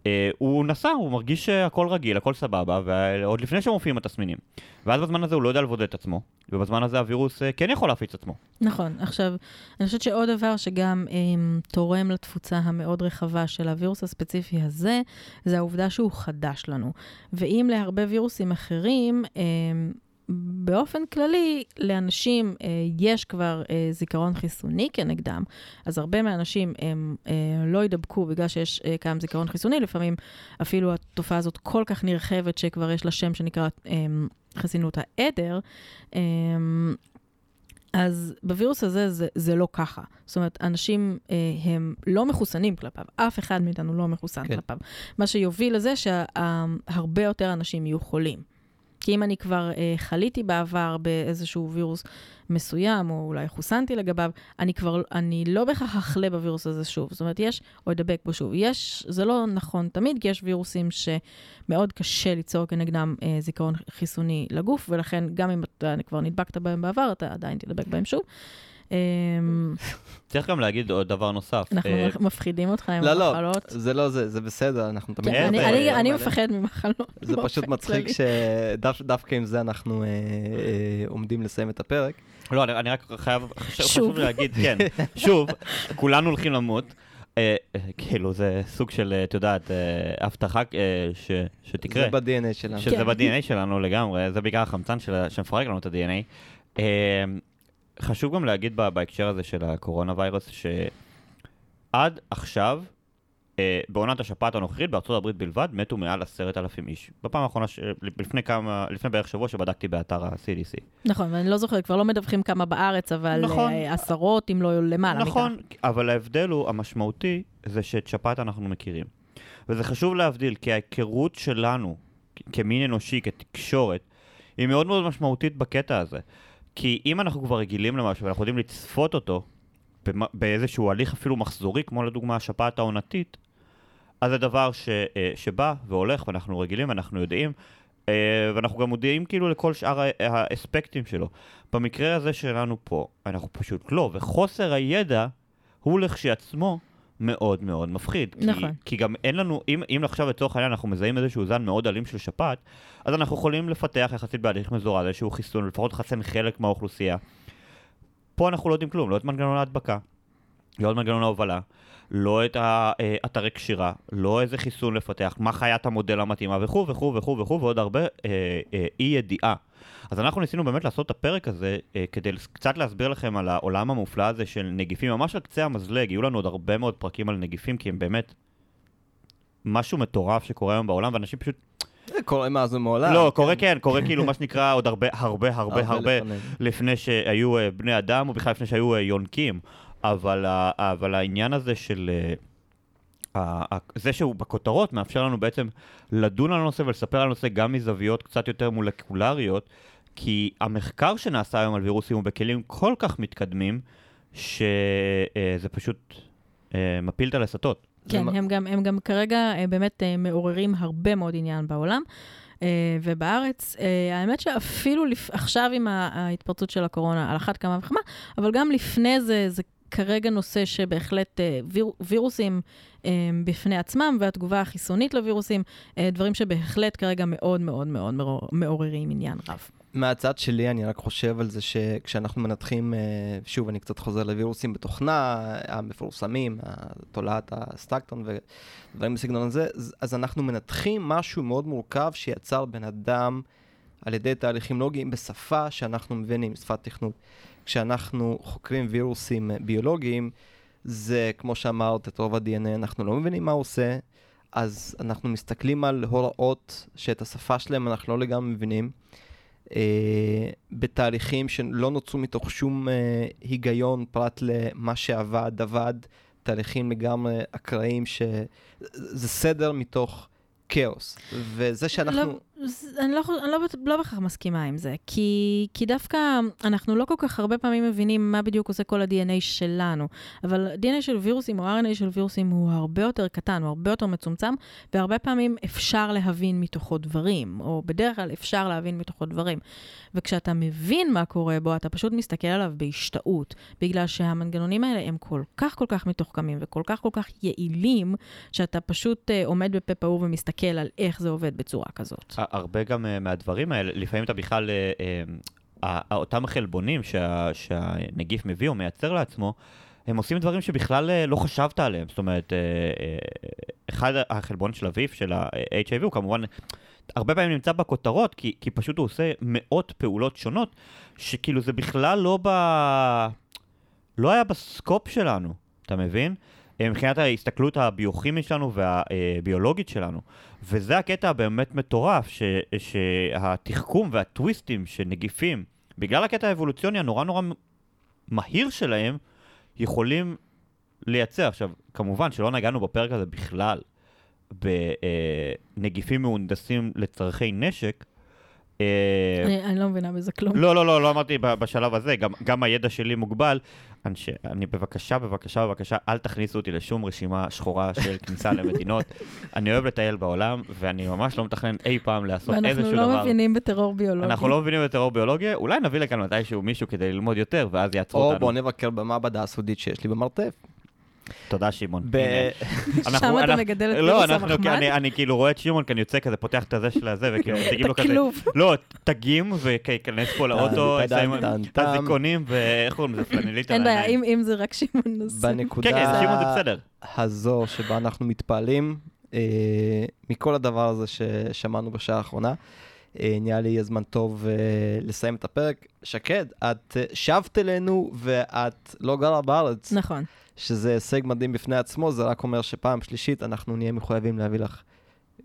Uh, הוא נסע, הוא מרגיש שהכל רגיל, הכל סבבה, ועוד לפני שמופיעים התסמינים. ואז בזמן הזה הוא לא יודע לבודד את עצמו, ובזמן הזה הווירוס uh, כן יכול להפיץ עצמו. נכון. עכשיו, אני חושבת שעוד דבר שגם um, תורם לתפוצה המאוד רחבה של הווירוס הספציפי הזה, זה העובדה שהוא חדש לנו. ואם להרבה וירוסים אחרים, um, באופן כללי, לאנשים אה, יש כבר אה, זיכרון חיסוני כנגדם, אז הרבה מהאנשים הם אה, לא ידבקו בגלל שיש אה, קיים זיכרון חיסוני, לפעמים אפילו התופעה הזאת כל כך נרחבת שכבר יש לה שם שנקרא אה, חסינות העדר. אה, אז בווירוס הזה זה, זה לא ככה. זאת אומרת, אנשים אה, הם לא מחוסנים כלפיו, אף אחד מאיתנו לא מחוסן כן. כלפיו. מה שיוביל לזה שהרבה יותר אנשים יהיו חולים. כי אם אני כבר אה, חליתי בעבר באיזשהו וירוס מסוים, או אולי חוסנתי לגביו, אני כבר, אני לא בהכרח אחלה בווירוס הזה שוב. זאת אומרת, יש, או אדבק בו שוב. יש, זה לא נכון תמיד, כי יש וירוסים שמאוד קשה ליצור כנגדם אה, זיכרון חיסוני לגוף, ולכן גם אם אתה כבר נדבקת בהם בעבר, אתה עדיין תדבק בהם שוב. אמ, צריך גם להגיד עוד דבר נוסף. אנחנו אה, מפחידים אותך עם המחלות. לא, לא, זה לא זה, זה בסדר, אנחנו תמיד... כן, אני מפחד ממחלות. זה פשוט מצחיק שדווקא עם זה אנחנו אה, אה, עומדים לסיים את הפרק. לא, אני רק חייב, חשוב להגיד, כן, שוב, כולנו הולכים למות. כאילו זה סוג של, את יודעת, הבטחה שתקרה. זה ב-DNA שלנו. שזה כן. ב-DNA שלנו לגמרי, זה בעיקר החמצן שמפרק לנו את ה-DNA. חשוב גם להגיד בהקשר הזה של הקורונה ויירוס, שעד עכשיו, אה, בעונת השפעת הנוכחית, בארצות הברית בלבד, מתו מעל עשרת אלפים איש. בפעם האחרונה, ש... לפני כמה, לפני בערך שבוע שבדקתי באתר ה-CDC. נכון, ואני לא זוכרת, כבר לא מדווחים כמה בארץ, אבל נכון, אה, עשרות, אם לא למעלה נכון, מכך. אבל ההבדל הוא, המשמעותי, זה שאת שפעת אנחנו מכירים. וזה חשוב להבדיל, כי ההיכרות שלנו, כמין אנושי, כתקשורת, היא מאוד מאוד משמעותית בקטע הזה. כי אם אנחנו כבר רגילים למשהו ואנחנו יודעים לצפות אותו באיזשהו הליך אפילו מחזורי, כמו לדוגמה השפעת העונתית, אז זה דבר ש, אה, שבא והולך ואנחנו רגילים ואנחנו יודעים, אה, ואנחנו גם מודיעים כאילו לכל שאר האספקטים שלו. במקרה הזה שלנו פה, אנחנו פשוט לא, וחוסר הידע הוא לכשעצמו מאוד מאוד מפחיד. נכון. כי, כי גם אין לנו, אם, אם עכשיו לצורך העניין אנחנו מזהים איזשהו זן מאוד אלים של שפעת, אז אנחנו יכולים לפתח יחסית בהליך מזורז איזשהו חיסון, לפחות לחסן חלק מהאוכלוסייה. פה אנחנו לא יודעים כלום, לא את מנגנון ההדבקה. לא את מנגנון ההובלה, לא את האתרי קשירה, לא איזה חיסון לפתח, מה חיית המודל המתאימה וכו' וכו' וכו' וכו', ועוד הרבה אה, אה, אי ידיעה. אז אנחנו ניסינו באמת לעשות את הפרק הזה אה, כדי קצת להסביר לכם על העולם המופלא הזה של נגיפים, ממש על קצה המזלג, יהיו לנו עוד הרבה מאוד פרקים על נגיפים, כי הם באמת משהו מטורף שקורה היום בעולם, ואנשים פשוט... זה קורה מאז ומעולם. לא, קורה כן, קורה כאילו מה שנקרא עוד הרבה, הרבה, הרבה, הרבה לפני שהיו אה, בני אדם, או בכלל לפני שהיו אה, יונקים. אבל, אבל העניין הזה של... אה, זה שהוא בכותרות מאפשר לנו בעצם לדון על הנושא ולספר על הנושא גם מזוויות קצת יותר מולקולריות, כי המחקר שנעשה היום על וירוסים הוא בכלים כל כך מתקדמים, שזה פשוט מפיל את הלסתות. כן, הם גם, הם גם כרגע באמת מעוררים הרבה מאוד עניין בעולם. Uh, ובארץ, uh, האמת שאפילו לפ... עכשיו עם ההתפרצות של הקורונה, על אחת כמה וכמה, אבל גם לפני זה, זה כרגע נושא שבהחלט uh, ויר... וירוסים um, בפני עצמם, והתגובה החיסונית לווירוסים, uh, דברים שבהחלט כרגע מאוד מאוד מאוד מעוררים עניין רב. מהצד שלי, אני רק חושב על זה שכשאנחנו מנתחים, שוב, אני קצת חוזר לווירוסים בתוכנה, המפורסמים, תולעת הסטקטון ודברים בסגנון הזה, אז אנחנו מנתחים משהו מאוד מורכב שיצר בן אדם על ידי תהליכים לוגיים בשפה שאנחנו מבינים, שפת תכנות. כשאנחנו חוקרים וירוסים ביולוגיים, זה, כמו שאמרת, את רוב ה-DNA אנחנו לא מבינים מה הוא עושה, אז אנחנו מסתכלים על הוראות שאת השפה שלהם אנחנו לא לגמרי מבינים. אה, בתהליכים שלא נוצרו מתוך שום אה, היגיון פרט למה שעבד, עבד, תהליכים לגמרי אקראיים, שזה סדר מתוך כאוס. וזה שאנחנו... לא, אני, לא, אני לא, לא בהכרח מסכימה עם זה, כי, כי דווקא אנחנו לא כל כך הרבה פעמים מבינים מה בדיוק עושה כל ה-DNA שלנו, אבל ה-DNA של וירוסים או RNA של וירוסים הוא הרבה יותר קטן, הוא הרבה יותר מצומצם, והרבה פעמים אפשר להבין מתוכו דברים, או בדרך כלל אפשר להבין מתוכו דברים. וכשאתה מבין מה קורה בו, אתה פשוט מסתכל עליו בהשתאות, בגלל שהמנגנונים האלה הם כל כך כל כך מתוחכמים וכל כך כל כך יעילים, שאתה פשוט uh, עומד בפה פעור ומסתכל על איך זה עובד בצורה כזאת. הרבה גם uh, מהדברים האלה, לפעמים אתה בכלל, uh, uh, אותם חלבונים שה, שהנגיף מביא או מייצר לעצמו, הם עושים דברים שבכלל לא חשבת עליהם. זאת אומרת, אחד החלבון של אביב, של ה-HIV, הוא כמובן הרבה פעמים נמצא בכותרות, כי, כי פשוט הוא עושה מאות פעולות שונות, שכאילו זה בכלל לא ב... לא היה בסקופ שלנו, אתה מבין? אה, מבחינת ההסתכלות הביוכימית שלנו והביולוגית שלנו. וזה הקטע הבאמת מטורף, ש, שהתחכום והטוויסטים של נגיפים, בגלל הקטע האבולוציוני הנורא נורא מהיר שלהם, יכולים לייצר. עכשיו, כמובן שלא נגענו בפרק הזה בכלל בנגיפים מהונדסים לצורכי נשק. אה, אני, לא מבינה בזה כלום. לא, לא, לא, לא אמרתי בשלב הזה, גם הידע שלי מוגבל. אני, אני בבקשה, בבקשה, בבקשה, אל תכניסו אותי לשום רשימה שחורה של כניסה <laughs> למדינות. אני אוהב לטייל בעולם, ואני ממש לא מתכנן אי פעם לעשות איזשהו לא דבר. ואנחנו לא מבינים בטרור ביולוגי. אנחנו לא מבינים בטרור ביולוגי, אולי נביא לכאן מתישהו מישהו כדי ללמוד יותר, ואז יעצרו אותנו. או בוא נבקר במעבדה הסודית שיש לי במרתף. תודה שמעון. <laughs> שם אתה מגדל את וירוס המחמד? לא, אני כאילו רואה את שמעון, כי אני יוצא כזה, פותח את הזה של הזה, וכאילו <laughs> מציגים לו כזה... <laughs> לא, תגים, וכיכנס פה לאוטו, את הזיכונים, ואיך קוראים לזה? פלנלית אין בעיה, אם זה רק שמעון, אז... בנקודה כן, כן, שמעון זה בסדר. הזו שבה אנחנו מתפעלים אה, מכל הדבר הזה ששמענו בשעה האחרונה. אה, נראה לי יהיה זמן טוב uh, לסיים את הפרק. שקד, את uh, שבת אלינו ואת לא גרה בארץ. נכון. שזה הישג מדהים בפני עצמו, זה רק אומר שפעם שלישית אנחנו נהיה מחויבים להביא לך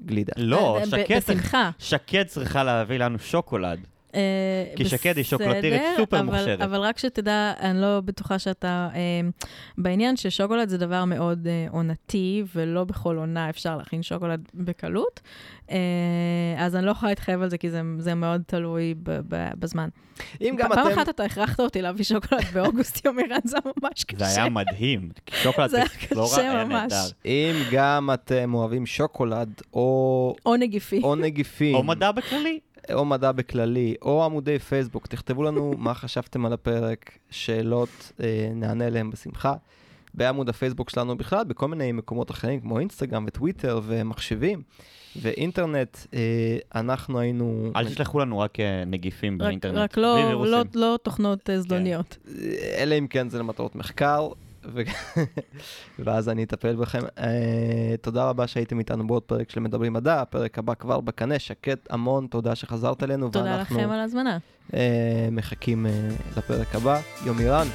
גלידה. לא, שקד, בשמחה. שקד צריכה להביא לנו שוקולד. אה, כי שקד היא שוקולטירית סופר מוכשרת. אבל רק שתדע, אני לא בטוחה שאתה אה, בעניין ששוקולד זה דבר מאוד אה, עונתי, ולא בכל עונה אפשר להכין שוקולד בקלות. אז אני לא יכולה להתחייב על זה, כי זה, זה מאוד תלוי בזמן. אם גם פעם אתם... אחת אתה הכרחת אותי להביא שוקולד באוגוסט, יומירן, זה ממש קשה. זה היה מדהים. שוקולד בפלורה היה נהדר. אם גם אתם אוהבים שוקולד, או... או נגיפים. או נגיפים. או מדע בכללי. או מדע בכללי, או עמודי פייסבוק, תכתבו לנו <laughs> מה חשבתם על הפרק, שאלות, אה, נענה עליהן בשמחה. בעמוד הפייסבוק שלנו בכלל, בכל מיני מקומות אחרים, כמו אינסטגרם וטוויטר ומחשבים ואינטרנט, אה, אנחנו היינו... אל תשלחו לנו רק אה, נגיפים רק, באינטרנט. רק לא, לא, לא תוכנות אה, זדוניות. כן. אלא אם כן זה למטרות מחקר. <laughs> ואז אני אטפל בכם. Uh, תודה רבה שהייתם איתנו בעוד פרק של מדברים מדע, הפרק הבא כבר בקנה, שקט המון, תודה שחזרת אלינו. תודה ואנחנו, לכם על ההזמנה. uh, מחכים uh, לפרק הבא. יומירן,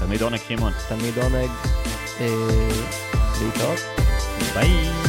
תמיד עונג שמעון. תמיד עונג. Uh, להתראות. ביי.